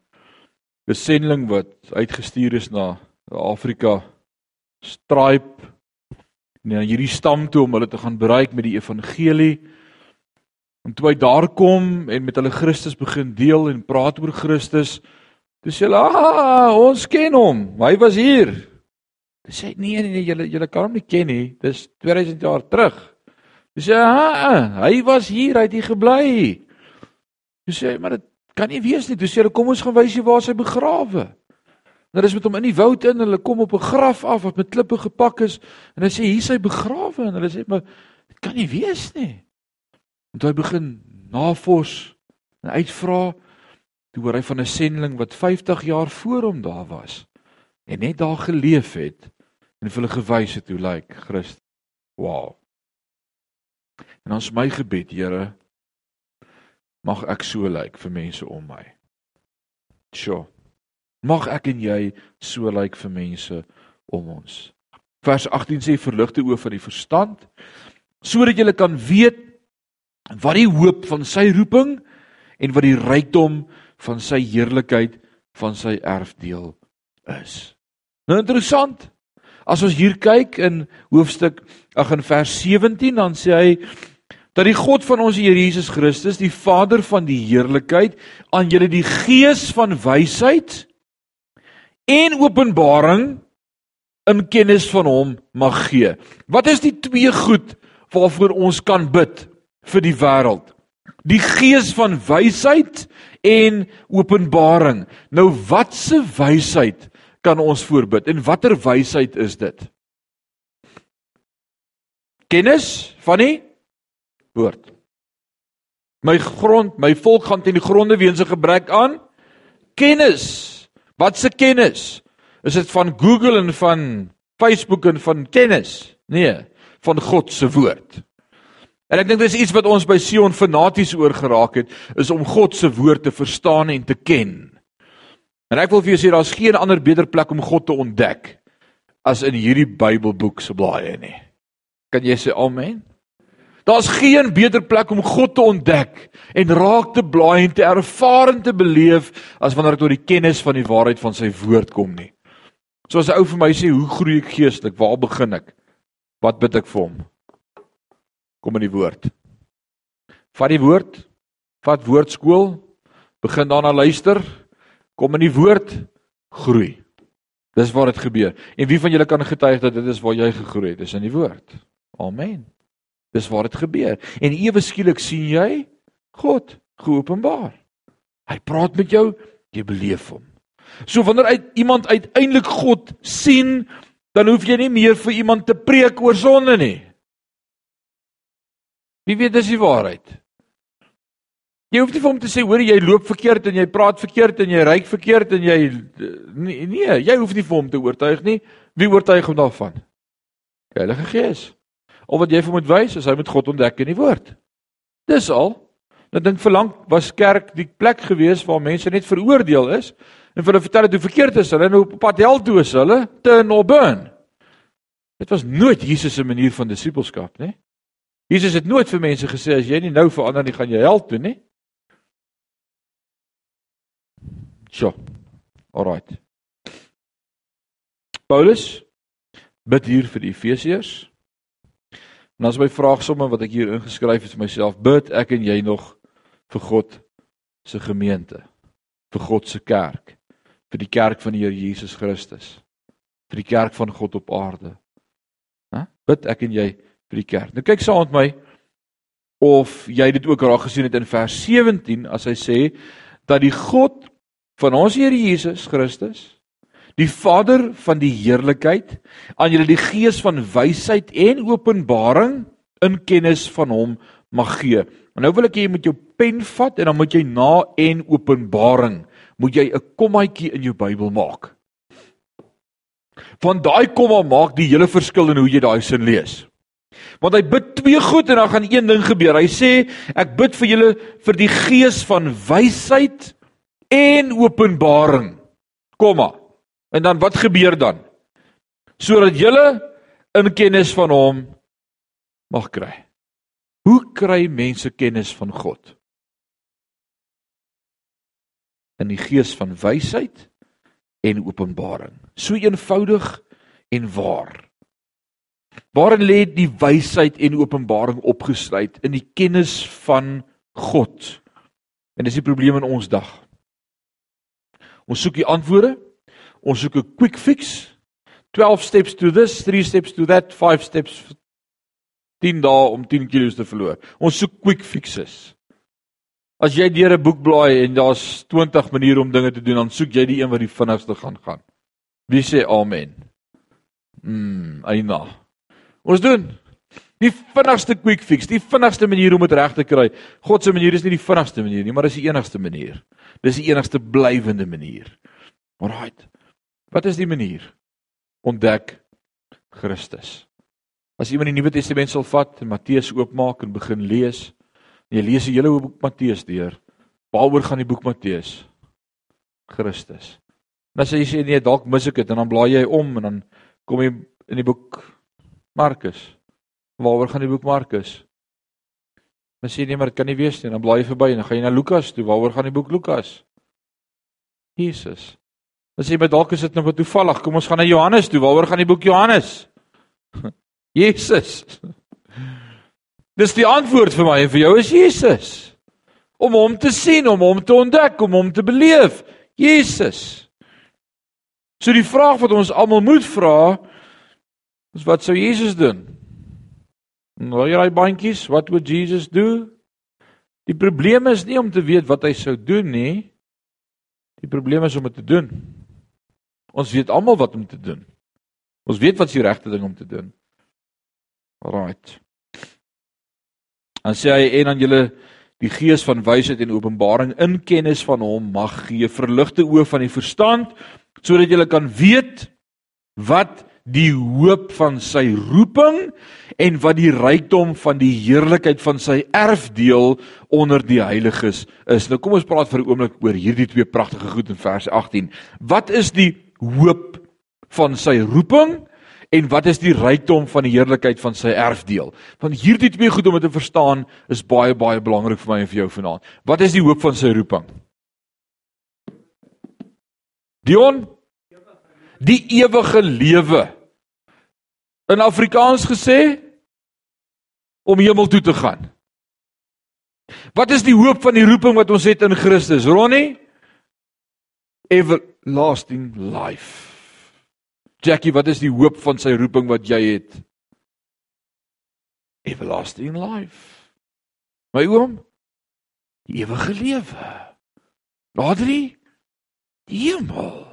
'n sending wat uitgestuur is na Afrika Stripe na hierdie stam toe om hulle te gaan bereik met die evangelie. En toe hy daar kom en met hulle Christus begin deel en praat oor Christus, dis hulle, "Ah, ons ken hom. Hy was hier." Dis sê nee nee nee, julle julle kan hom nie ken nie. Dis 2000 jaar terug. Dis sê, "Ah, hy was hier, hy het hier gebly." Dis sê, "Maar dit kan nie wees nie. Dis sê, "Kom ons gaan wys jy waar hy begrawe." Nou dis met hom in die woud in, hulle kom op 'n graf af wat met klippe gepak is en hy sê hier is hy begrawe en hulle sê maar dit kan nie wees nie. En toe hy begin navors en uitvra toe hoor hy van 'n sending wat 50 jaar voor hom daar was en net daar geleef het en hulle gewys het hoe lyk like Christus. Wow. En ons my gebed, Here, mag ek so lyk like vir mense om my. Sjoe. Mag ek en jy so lyk like vir mense om ons. Vers 18 sê verligte oë van die verstand sodat jy kan weet wat die hoop van sy roeping en wat die rykdom van sy heerlikheid van sy erfdeel is. Nou interessant. As ons hier kyk in hoofstuk ag in vers 17 dan sê hy dat die God van ons Here Jesus Christus, die Vader van die heerlikheid, aan julle die gees van wysheid en openbaring in kennis van hom mag gee. Wat is die twee goed waarvoor ons kan bid vir die wêreld? Die gees van wysheid en openbaring. Nou watse wysheid kan ons voorbid en watter wysheid is dit? Kennis van die woord. My grond, my volk gaan teen die gronde weens 'n gebrek aan kennis. Wat se kennis? Is dit van Google en van Facebook en van kennis? Nee, van God se woord. En ek dink dis iets wat ons by Sion fanaties oor geraak het, is om God se woord te verstaan en te ken. En ek wil vir jou sê daar's geen ander beter plek om God te ontdek as in hierdie Bybelboek se blaaie nie. Kan jy sê amen? Daar's geen beter plek om God te ontdek en raak te blaai en te ervaar en te beleef as wanneer dit oor die kennis van die waarheid van sy woord kom nie. So as 'n ou vir my sê, "Hoe groei ek geestelik? Waar begin ek?" Wat bid ek vir hom? Kom in die woord. Vat die woord, vat woordskool, begin daarna luister, kom in die woord, groei. Dis waar dit gebeur. En wie van julle kan getuig dat dit is waar jy gegroei het? Dis in die woord. Amen. Dis waar dit gebeur. En ewe skielik sien jy God geopenbaar. Hy praat met jou, jy beleef hom. So wanneer uit iemand uiteindelik God sien, dan hoef jy nie meer vir iemand te preek oor sonde nie. Wie weet dis die waarheid? Jy hoef nie vir hom te sê hoor jy loop verkeerd en jy praat verkeerd en jy ry verkeerd en jy nee, nee, jy hoef nie vir hom te oortuig nie. Wie oortuig hom daarvan? Die Heilige Gees. Of wat jy vir moet wys is hy moet God ontdek in die woord. Dis al. Nou dink verlang was kerk die plek gewees waar mense net veroordeel is en vir hulle vertel het hoe verkeerd is hulle nou op pad hel toe is hulle te no burn. Dit was nooit Jesus se manier van disippelskap, né? Jesus het nooit vir mense gesê as jy nie nou verander nie, gaan jy hel toe, né? So. Alraight. Paulus bid hier vir die Efesiërs. En as my vraag somme wat ek hier ingeskryf het vir myself, bid ek en jy nog vir God se gemeente, vir God se kerk, vir die kerk van die Here Jesus Christus, vir die kerk van God op aarde. Hæ? Bid ek en jy vir die kerk. Nou kyk saam met my of jy dit ook raak gesien het in vers 17 as hy sê dat die God van ons Here Jesus Christus die Vader van die heerlikheid aan julle die gees van wysheid en openbaring in kennis van hom mag gee. En nou wil ek hê jy moet jou pen vat en dan moet jy na en openbaring moet jy 'n kommaatjie in jou Bybel maak. Want daai komma maak die hele verskil in hoe jy daai sin lees. Want hy bid twee goed en dan gaan een ding gebeur. Hy sê ek bid vir julle vir die gees van wysheid en openbaring. Komma. En dan wat gebeur dan? Sodat julle in kennis van hom mag kry. Hoe kry mense kennis van God? In die gees van wysheid en openbaring. So eenvoudig en waar. Waarin lê die wysheid en openbaring opgesluit in die kennis van God? En dis die probleem in ons dag. Ons soek die antwoorde. Ons soek 'n quick fix. 12 steps to this, 3 steps to that, 5 steps 10 dae om 10 kg te verloor. Ons soek quick fixes. As jy deur 'n boek blaai en daar's 20 maniere om dinge te doen, dan soek jy die een wat die vinnigste gaan gaan. Wie sê amen? Mm, eina. Ons doen die vinnigste quick fix, die vinnigste manier om dit reg te kry. God se manier is nie die vinnigste manier nie, maar dis die enigste manier. Dis die enigste blywende manier. Alraight. Wat is die manier? Ontdek Christus. As iemand die Nuwe Testament sal vat en Matteus oopmaak en begin lees, en jy lees die hele boek Matteus deur, waaroor gaan die boek Matteus? Christus. En as jy sê nee, dalk mis ek dit en dan blaai jy om en dan kom jy in die boek Markus. Waaroor gaan die boek Markus? Dan sê jy nee, maar dit kan nie wees nie. Dan blaai jy verby en dan gaan jy na Lukas toe. Waaroor gaan die boek Lukas? Jesus. Sê jy maar dalk is dit nou toevallig. Kom ons gaan na Johannes toe. Waaroor gaan die boek Johannes? Jesus. Dis die antwoord vir my en vir jou is Jesus. Om hom te sien, om hom te ontdek, om hom te beleef. Jesus. So die vraag wat ons almal moet vra is wat sou Jesus doen? Nou jy raai bandjies, what would Jesus do? Die probleem is nie om te weet wat hy sou doen nie. Die probleem is om dit te doen. Ons weet almal wat om te doen. Ons weet wat is die regte ding om te doen. Right. Dan sê hy en aan julle die gees van wysheid en openbaring in kennis van hom mag gee verligte oë van die verstand sodat julle kan weet wat die hoop van sy roeping en wat die rykdom van die heerlikheid van sy erfdeel onder die heiliges is. Nou kom ons praat vir 'n oomblik oor hierdie twee pragtige goed in vers 18. Wat is die hoop van sy roeping en wat is die rykdom van die heerlikheid van sy erfdeel? Want hierdie twee goed om te verstaan is baie baie belangrik vir my en vir jou vanaand. Wat is die hoop van sy roeping? Dion die ewige lewe. In Afrikaans gesê om hemel toe te gaan. Wat is die hoop van die roeping wat ons het in Christus? Ronnie everlasting life. Jackie, wat is die hoop van sy roeping wat jy het? Everlasting life. My oom, die ewige lewe. Adri, die hemel.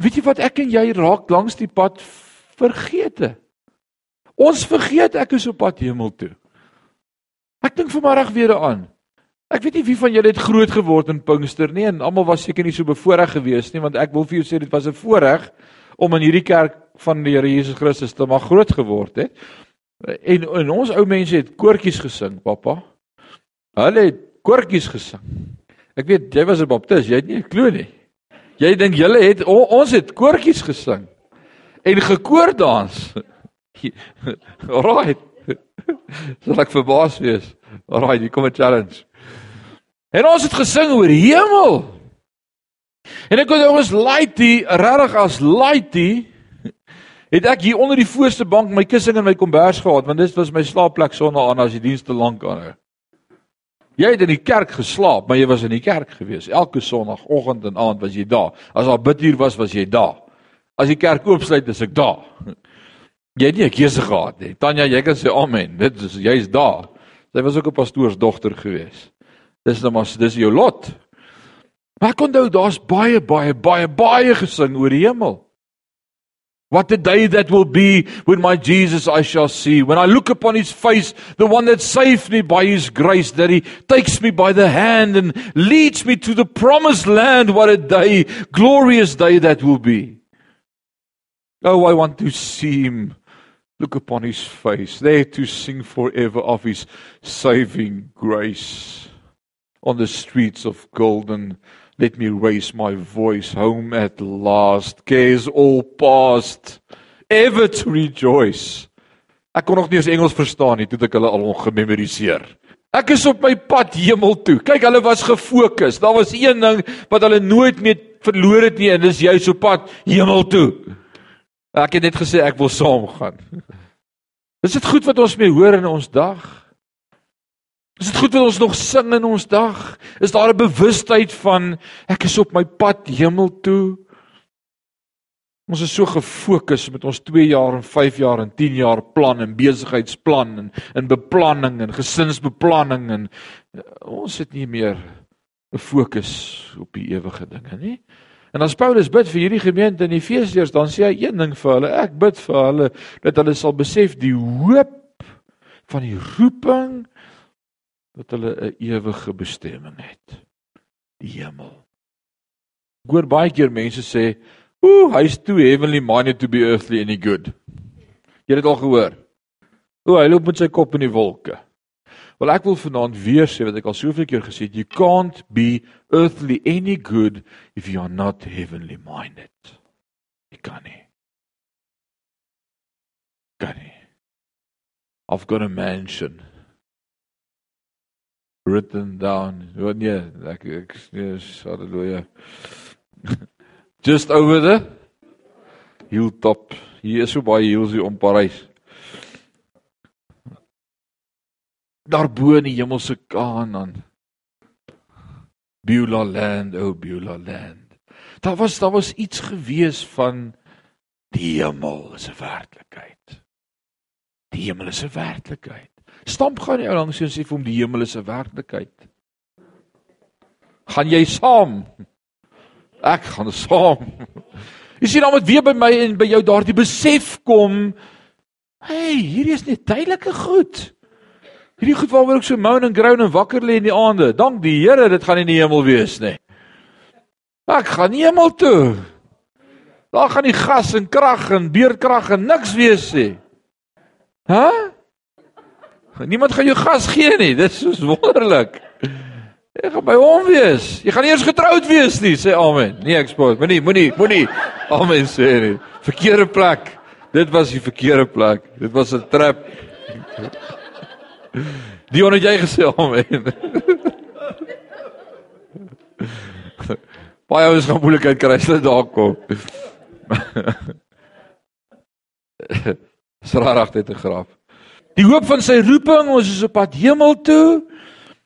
Weet jy wat ek en jy raak langs die pad vergeete? Ons vergeet ek is op pad hemel toe. Ek dink vanmiddag weer daaraan. Ek weet nie wie van julle het groot geword in Pinkster nie en almal was seker nie so bevoorreg geweest nie want ek wil vir jou sê dit was 'n voorreg om in hierdie kerk van die Here Jesus Christus te mag groot geword het. En, en ons ou mense het koortjies gesing, pappa. Hulle het koortjies gesing. Ek weet jy was 'n baptis, jy het nie glo nie. Jy dink julle het o, ons het koortjies gesing en gekoor dans. Alraai. Sal ek verbaas wees. Alraai, hier kom 'n challenge. En ons het gesing oor hemel. En ek kon ons laity, regtig as laity, het ek hier onder die voorste bank my kussing in my kombers gehad want dit was my slaapplek sonder aan as die diens te lank aan. Jy het in die kerk geslaap, maar jy was in die kerk gewees. Elke sonoggend en aand was jy daar. As daar biduur was, was jy daar. As die kerk oopsluit, is ek daar. Jy het nie 'n keuse gehad nie. Tanya, jy kan sê amen. Dit is jy's daar. Sy was ook 'n pastoorsdogter gewees. Dis nou maar dis jou lot. Maar ek onthou daar's baie baie baie baie gesing oor die hemel. What the day that will be when my Jesus I shall see when I look upon his face the one that saved me by his grace that he takes me by the hand and leads me to the promised land what a day glorious day that will be. Oh, I want to see him. Look upon his face, there to sing forever of his saving grace. On the streets of golden, let me raise my voice home at last. Cares all past, ever to rejoice. Ek kon nog nie eens Engels verstaan nie, toe ek hulle al gememoriseer. Ek is op my pad hemel toe. Kyk, hulle was gefokus. Daar was een ding wat hulle nooit meer verloor het nie en dis jy so pad hemel toe. Ek het net gesê ek wil saam gaan. Is dit goed wat ons mee hoor in ons dag? Is dit goed wat ons nog sing in ons dag? Is daar 'n bewustheid van ek is op my pad hemel toe? Ons is so gefokus met ons 2 jaar en 5 jaar en 10 jaar plan en besigheidsplan en in beplanning en gesinsbeplanning en ons het nie meer 'n fokus op die ewige dinge nie. En as Paulus bid vir hierdie gemeente in Efesiërs, dan sê hy een ding vir hulle, ek bid vir hulle dat hulle sal besef die hoop van die roeping dat hulle 'n ewige bestemming het. Die hemel. Ek hoor baie keer mense sê, "Ooh, hy's too heavenly minded to be earthly any good." Jy het dit al gehoor. O, hy loop met sy kop in die wolke. Wel ek wil vanaand weer sê wat ek al soveel keer gesê het, you can't be earthly any good if you are not heavenly minded. Jy kan nie. Kan nie. I've got a mansion written down. Wat nee, ek ek yes, haleluja. Just over the hilltop. Hier is so baie hills hier om Parys. daarbo in die hemelse Kanaan. Beulah land, oh Beulah land. Daar was daar was iets gewees van die hemel is 'n werklikheid. Die hemel is 'n werklikheid. Stamp gaan jy langs en sê vir hom die hemel is 'n werklikheid. Gaan jy saam? Ek gaan saam. Jy sien dan met weer by my en by jou daardie besef kom, hey, hierdie is net tydelike goed. Hierdie goed waaroor ek so moan en groan en wakker lê in die aande. Dank die Here, dit gaan in die hemel wees. Nee. Ek gaan nie hemel toe. Daar gaan nie gas en krag en beerdkrag en niks wees nie. Hæ? Niemand gaan jou gas gee nie. Dit is wonderlik. Ek gaan by hom wees. Jy gaan eers getroud wees nie, sê amen. Nee, ek spot. Moenie, moenie, moenie. Amen sê nie. Verkeerde plek. Dit was die verkeerde plek. Dit was 'n trap. Dion het jy gesê amen. Baie ouens gaan moeilikheid kry as hulle daar kom. Srarig dit te graf. Die hoop van sy roeping, ons is op pad hemel toe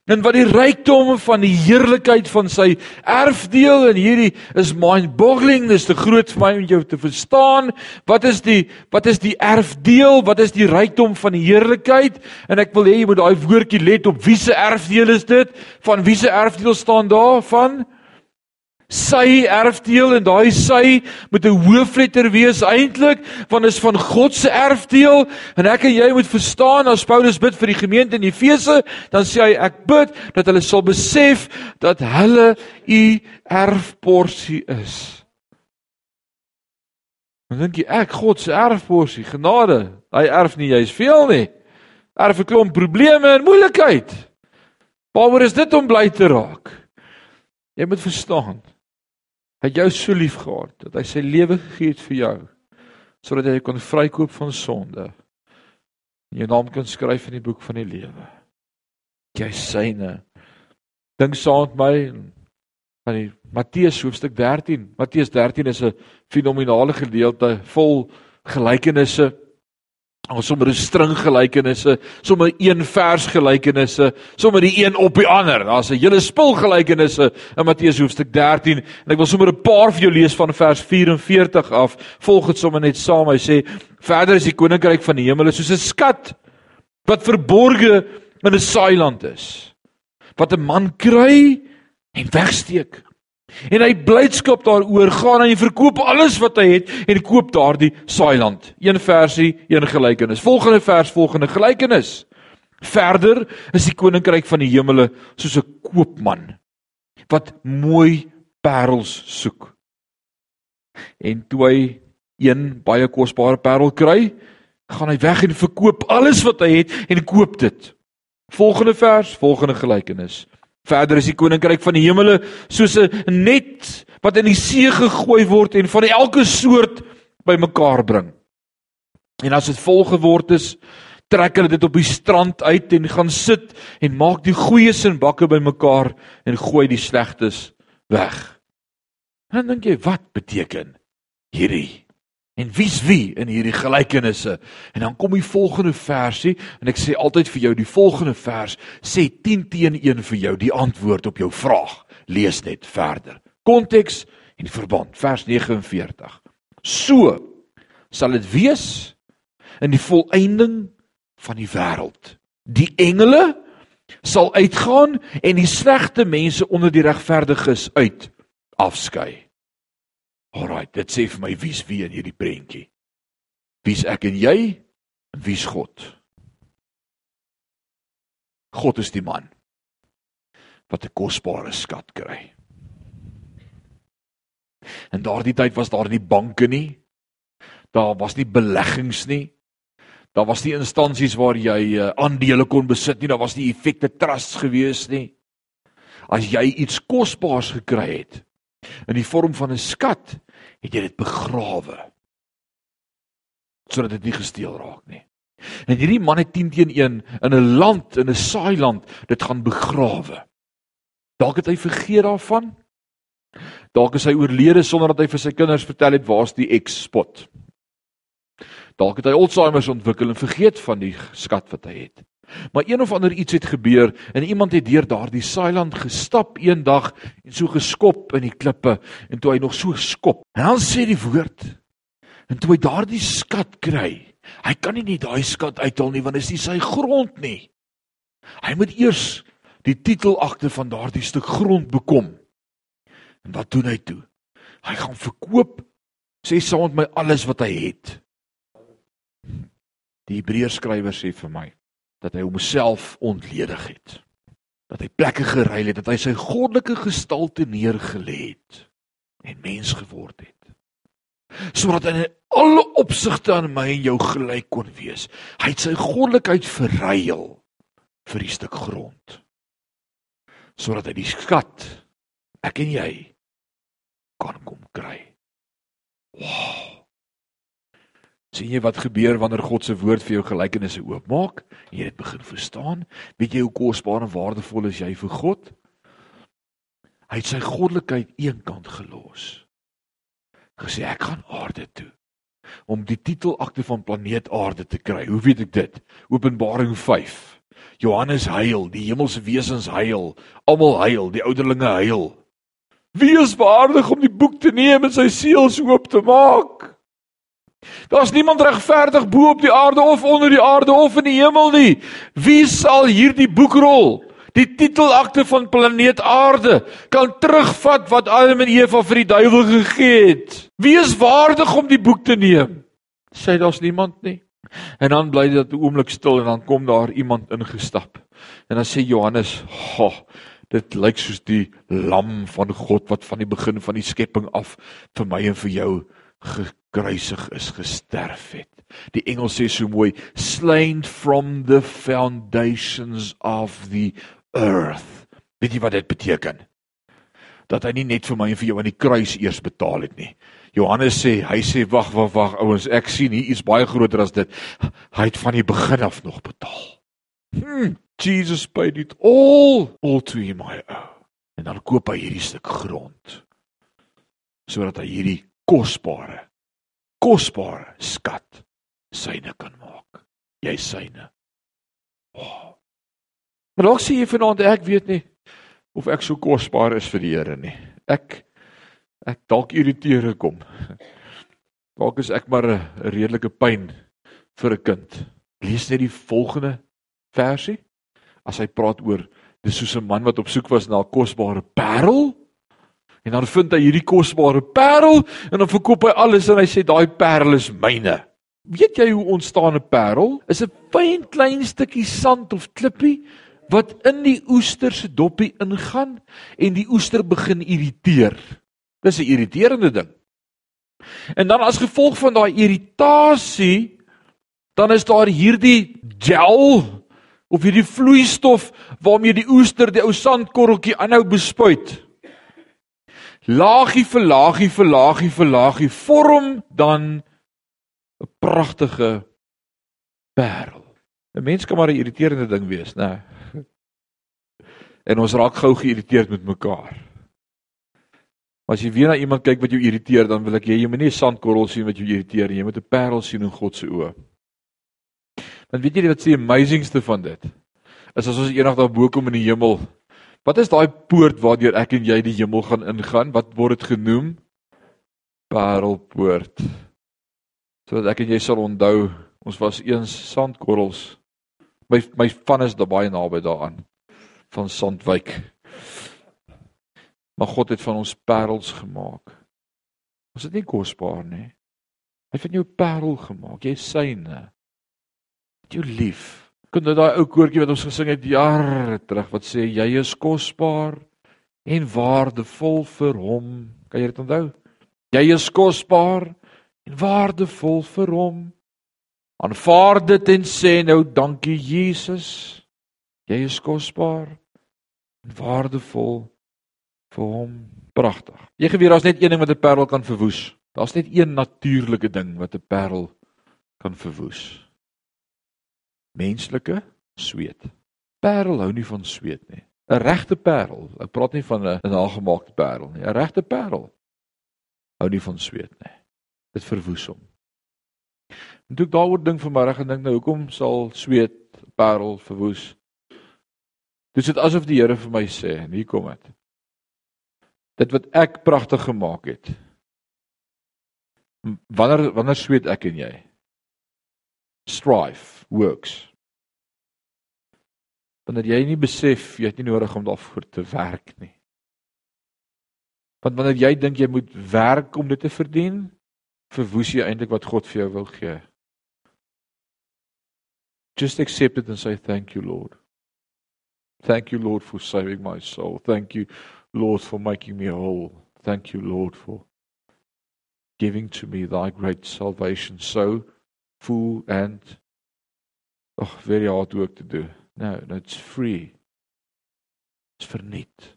en wat die rykdomme van die heerlikheid van sy erfdeel en hierdie is mind-boggling dis te groot vir my om jou te verstaan wat is die wat is die erfdeel wat is die rykdom van die heerlikheid en ek wil hê jy moet daai woordjie let op wie se erfdeel is dit van wie se erfdeel staan daar van sy erfdeel en daai sy moet 'n hoofletter wees eintlik want is van God se erfdeel en ek en jy moet verstaan as Paulus bid vir die gemeente in Efese dan sê hy ek bid dat hulle sal besef dat hulle u erfporsie is. Dan dink jy ek God se erfporsie genade hy erf nie jy's veel nie erf 'n klomp probleme en moeilikheid. Waaroor is dit om bly te raak? Jy moet verstaan Hy het jou so lief gehad dat hy sy lewe gegee het vir jou sodat jy kon vrykoop van sonde. En jou naam kan skryf in die boek van die lewe. Jy syne. Dink saam met my aan die Matteus hoofstuk 13. Matteus 13 is 'n fenominale gedeelte vol gelykenisse Ons sommer 'n string gelykenisse, sommer een vers gelykenisse, sommer die een op die ander. Daar's 'n hele spul gelykenisse in Matteus hoofstuk 13 en ek wil sommer 'n paar vir jou lees van vers 44 af. Volg dit sommer net saam. Hy sê: "Verder is die koninkryk van die hemel soos 'n skat wat verborge in 'n saailand is, wat 'n man kry en wegsteek." En hy blydskap daaroor gaan en hy verkoop alles wat hy het en koop daardie saailand. Een versie, een gelykenis. Volgende vers, volgende gelykenis. Verder is die koninkryk van die hemele soos 'n koopman wat mooi parels soek. En toe hy een baie kosbare parel kry, gaan hy weg en verkoop alles wat hy het en koop dit. Volgende vers, volgende gelykenis. Verder is die koninkryk van die hemele soos 'n net wat in die see gegooi word en van elke soort bymekaar bring. En as dit vol geword is, trek hulle dit op die strand uit en gaan sit en maak die goeies in bakke bymekaar en gooi die slegtes weg. En dan dink jy, wat beteken hierdie? En wie's wie in hierdie gelykenisse? En dan kom die volgende versie en ek sê altyd vir jou die volgende vers sê 10 teen 1 vir jou die antwoord op jou vraag. Lees net verder. Konteks en verband. Vers 49. So sal dit wees in die volëinding van die wêreld. Die engele sal uitgaan en die slegte mense onder die regverdiges uit afskei. Alraai, dit sê vir my wie's wie in hierdie prentjie. Wie's ek en jy? En wie's God? God is die man wat 'n kosbare skat kry. In daardie tyd was daar nie banke nie. Daar was nie beleggings nie. Daar was nie instansies waar jy uh, aandele kon besit nie. Daar was nie effekte trusts gewees nie. As jy iets kosbaars gekry het in die vorm van 'n skat, het jy dit begrawe sodat dit nie gesteel raak nie. En hierdie man het 10 teen 1 in 'n land, in 'n saailand, dit gaan begrawe. Dalk het hy vergeet daarvan. Dalk is hy oorlede sonder dat hy vir sy kinders vertel het waar's die ex-spot. Dalk het hy Alzheimer ontwikkel en vergeet van die skat wat hy het. Maar een of ander iets het gebeur en iemand het deur daardie saailand gestap eendag en so geskop in die klippe en toe hy nog so skop. En dan sê die woord en toe hy daardie skat kry, hy kan nie net daai skat uithaal nie want dit is nie sy grond nie. Hy moet eers die titelakte van daardie stuk grond bekom. En wat doen hy toe? Hy gaan verkoop sê saam met my alles wat hy het. Die Hebreërs skrywer sê vir my dat hy homself ontledig het. Dat hy plekke geruil het, dat hy sy goddelike gestalte neergelê het en mens geword het. Sodat hy in alle opsigte aan my en jou gelyk kon wees. Hy het sy goddelikheid verruil vir 'n stuk grond. Sodat hy die skat ek en jy kan kom kry. Wow sien jy wat gebeur wanneer God se woord vir jou gelykenisse oopmaak en jy dit begin verstaan? Weet jy hoe kosbaar en waardevol is jy vir God? Hy het sy goddelikheid eenkant gelos. Gesê ek gaan aarde toe om die titelakte van planeet Aarde te kry. Hoe weet ek dit? Openbaring 5. Johannes huil, die hemelse wesens huil, almal huil, die ouderlinge huil. Wie is waardig om die boek te neem en sy seels oop te maak? Daar's niemand regverdig bo op die aarde of onder die aarde of in die hemel nie. Wie sal hierdie boekrol, die titelakte van planeet Aarde, kan terugvat wat Adam en Eva vir die duiwel gegee het? Wie is waardig om die boek te neem? Sê daar's niemand nie. En dan bly dit 'n oomblik stil en dan kom daar iemand ingestap. En dan sê Johannes, "Ha, dit lyk soos die lam van God wat van die begin van die skepping af vir my en vir jou gekruisig is, gesterf het. Die engel sê so mooi, slain from the foundations of the earth. Weet jy wat dit beteken? Dat hy nie net vir my en vir jou aan die kruis eers betaal het nie. Johannes sê, hy sê wag, wag, wag, ouens, ek sien hier iets baie groter as dit. Hy het van die begin af nog betaal. Hmm, Jesus paid it all, all to him my own. En dan koop hy hierdie stuk grond sodat hy hierdie kosbare kosbare skat syne kan maak. Jy syne. Oh. Maar dalk sê jy vanaand ek weet nie of ek so kosbaar is vir die Here nie. Ek ek dalk irriteer kom. Dalk is ek maar 'n redelike pyn vir 'n kind. Lees net die volgende versie. As hy praat oor dis soos 'n man wat op soek was na 'n kosbare parel. En dan vind hy hierdie kosbare parel en dan verkoop hy alles en hy sê daai parel is myne. Weet jy hoe ontstaan 'n parel? Is 'n fyn klein stukkie sand of klippie wat in die oester se doppie ingaan en die oester begin irriteer. Dis 'n irriterende ding. En dan as gevolg van daai irritasie, dan is daar hierdie gel of hierdie vloeistof waarmee die oester die ou sandkorreltjie aanhou bespuit. Laagie vir laagie vir laagie vir laagie vorm dan 'n pragtige parel. 'n Mens kan maar 'n irriterende ding wees, né? En ons raak gou geïrriteerd met mekaar. Maar as jy weer na iemand kyk wat jou irriteer, dan wil ek jy jy moet nie 'n sandkorrel sien wat jou irriteer nie, jy moet 'n parel sien in God se oë. Want weet jy wat se amazingste van dit? Is as ons eendag daar bo kom in die hemel. Wat is daai poort waardeur ek en jy die hemel gaan ingaan? Wat word dit genoem? Parelpoort. Sodat ek en jy sal onthou, ons was eens sandkorrels. My my van is daar baie naby daaraan van Sandwyk. Maar God het van ons parels gemaak. Ons is nie kosbaar nie. Hy het van jou parel gemaak. Jy is syne. Jou lief. Kon jy daai ou koortjie wat ons gesing het jare terug wat sê jy is kosbaar en waardevol vir hom. Kan jy dit onthou? Jy is kosbaar en waardevol vir hom. Aanvaar dit en sê nou dankie Jesus. Jy is kosbaar en waardevol vir hom pragtig. Jy geweet daar's net een ding wat 'n parel kan verwoes. Daar's net een natuurlike ding wat 'n parel kan verwoes. Menslike sweet. Parel hou nie van sweet nie. 'n Regte parel, ek praat nie van 'n nagemaakte parel nie. 'n Regte parel hou nie van sweet nie. Dit verwoes hom. En toe ek daaroor dink vanmiddag en dink nou hoekom sal sweet parel verwoes? Dit asof die Here vir my sê, en hier kom dit dit wat ek pragtig gemaak het. Wanneer wanneer sweet ek en jy? Strive works. Wanneer jy nie besef jy het nie nodig om daarvoor te werk nie. Want wanneer jy dink jy moet werk om dit te verdien, verwoes jy eintlik wat God vir jou wil gee. Just accept it and say thank you Lord. Thank you Lord for saving my soul. Thank you Lord, for making me whole. Thank you, Lord, for giving to me thy great salvation so full and oh, very hard work to do. No, no, it's free. It's verniet.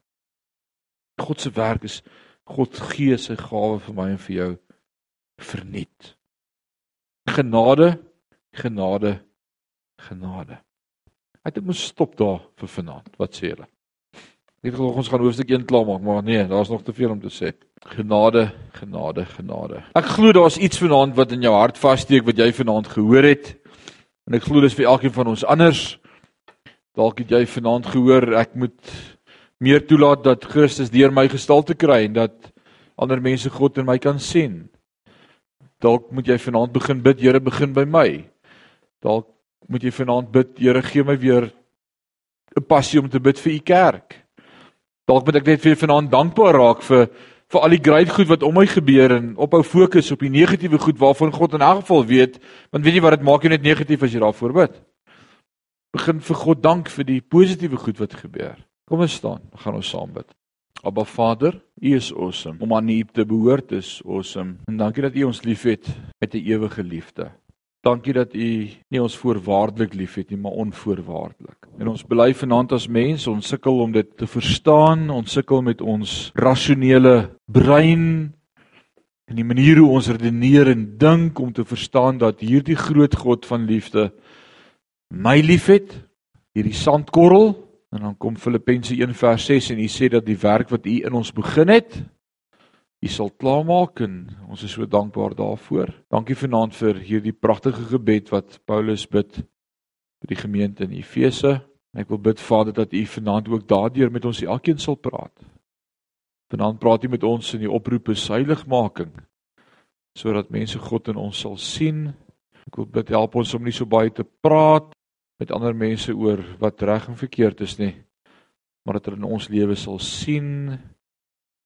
God se werk is God gee sy gawe vir my en vir jou verniet. Genade, genade, genade. Ek moet stop daar vir vanaand. Wat sê julle? Ek glo ons gaan hoofstuk 1 klaar maak, maar nee, daar's nog te veel om te sê. Genade, genade, genade. Ek glo daar's iets vanaand wat in jou hart vassteek wat jy vanaand gehoor het. En ek glo dis vir elkeen van ons anders. Dalk het jy vanaand gehoor ek moet meer toelaat dat Christus deur my gestalte kry en dat ander mense God in my kan sien. Dalk moet jy vanaand begin bid, Here, begin by my. Dalk moet jy vanaand bid, Here, gee my weer 'n passie om te bid vir u kerk. Dalk moet ek net vir vanaand dankbaar raak vir vir al die great goed wat om my gebeur en ophou fokus op die negatiewe goed waarvan God in elk geval weet, want weet jy wat dit maak jou net negatief as jy daarvoor bid. Begin vir God dank vir die positiewe goed wat gebeur. Kom ons staan, gaan ons saam bid. Abba Vader, U is awesome. Om aan U te behoort is awesome. En dankie dat U ons liefhet met 'n ewige liefde. Dankie dat U nie ons voorwaardelik liefhet nie, maar onvoorwaardelik. En ons bely vanaand as mens, ons sukkel om dit te verstaan, ons sukkel met ons rasionele brein en die manier hoe ons redeneer en dink om te verstaan dat hierdie groot God van liefde my liefhet, hierdie sandkorrel en dan kom Filippense 1 vers 6 en hy sê dat die werk wat u in ons begin het, U sal klaarmaak en ons is so dankbaar daarvoor. Dankie vanaand vir hierdie pragtige gebed wat Paulus bid vir die gemeente in Efese. Ek wil bid Vader dat U vanaand ook daardeur met ons elkeen sal praat. Vanaand praat U met ons in die oproep is heiligmaking sodat mense God in ons sal sien. Ek wil bid help ons om nie so baie te praat met ander mense oor wat reg en verkeerd is nie, maar dat hulle in ons lewe sal sien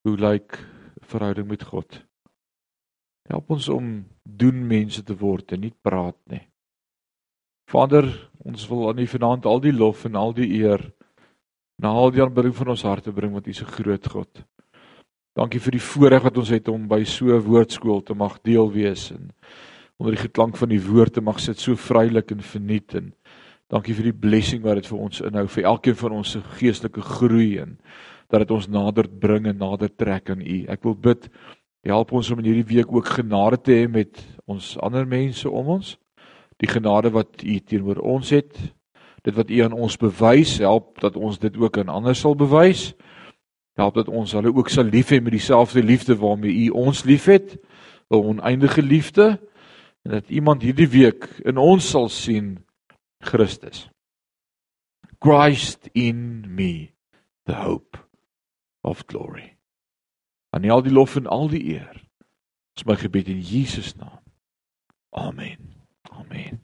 hoe lyk like verhouding met God. Help ons om doen mense te word en nie praat nie. Vader, ons wil aan U vanaand al die lof en al die eer na al die aanbidding van ons harte bring want U is 'n groot God. Dankie vir die voorreg wat ons het om by so 'n woordskool te mag deel wees en onder die geklank van die woord te mag sit so vrylik en verniet en dankie vir die blessing wat dit vir ons inhou vir elkeen van ons se geestelike groei en dat dit ons nader bring en nader trek aan U. Ek wil bid help ons om in hierdie week ook genade te hê met ons ander mense om ons. Die genade wat U teenoor ons het, dit wat U aan ons bewys, help dat ons dit ook aan ander sal bewys. Help dat ons hulle ook sal lief hê met dieselfde liefde waarmee U ons liefhet, 'n oneindige liefde en dat iemand hierdie week in ons sal sien Christus. Christ in me, the hope of glory. Aan al die lof en al die eer. Dis my gebed in Jesus naam. Amen. Amen.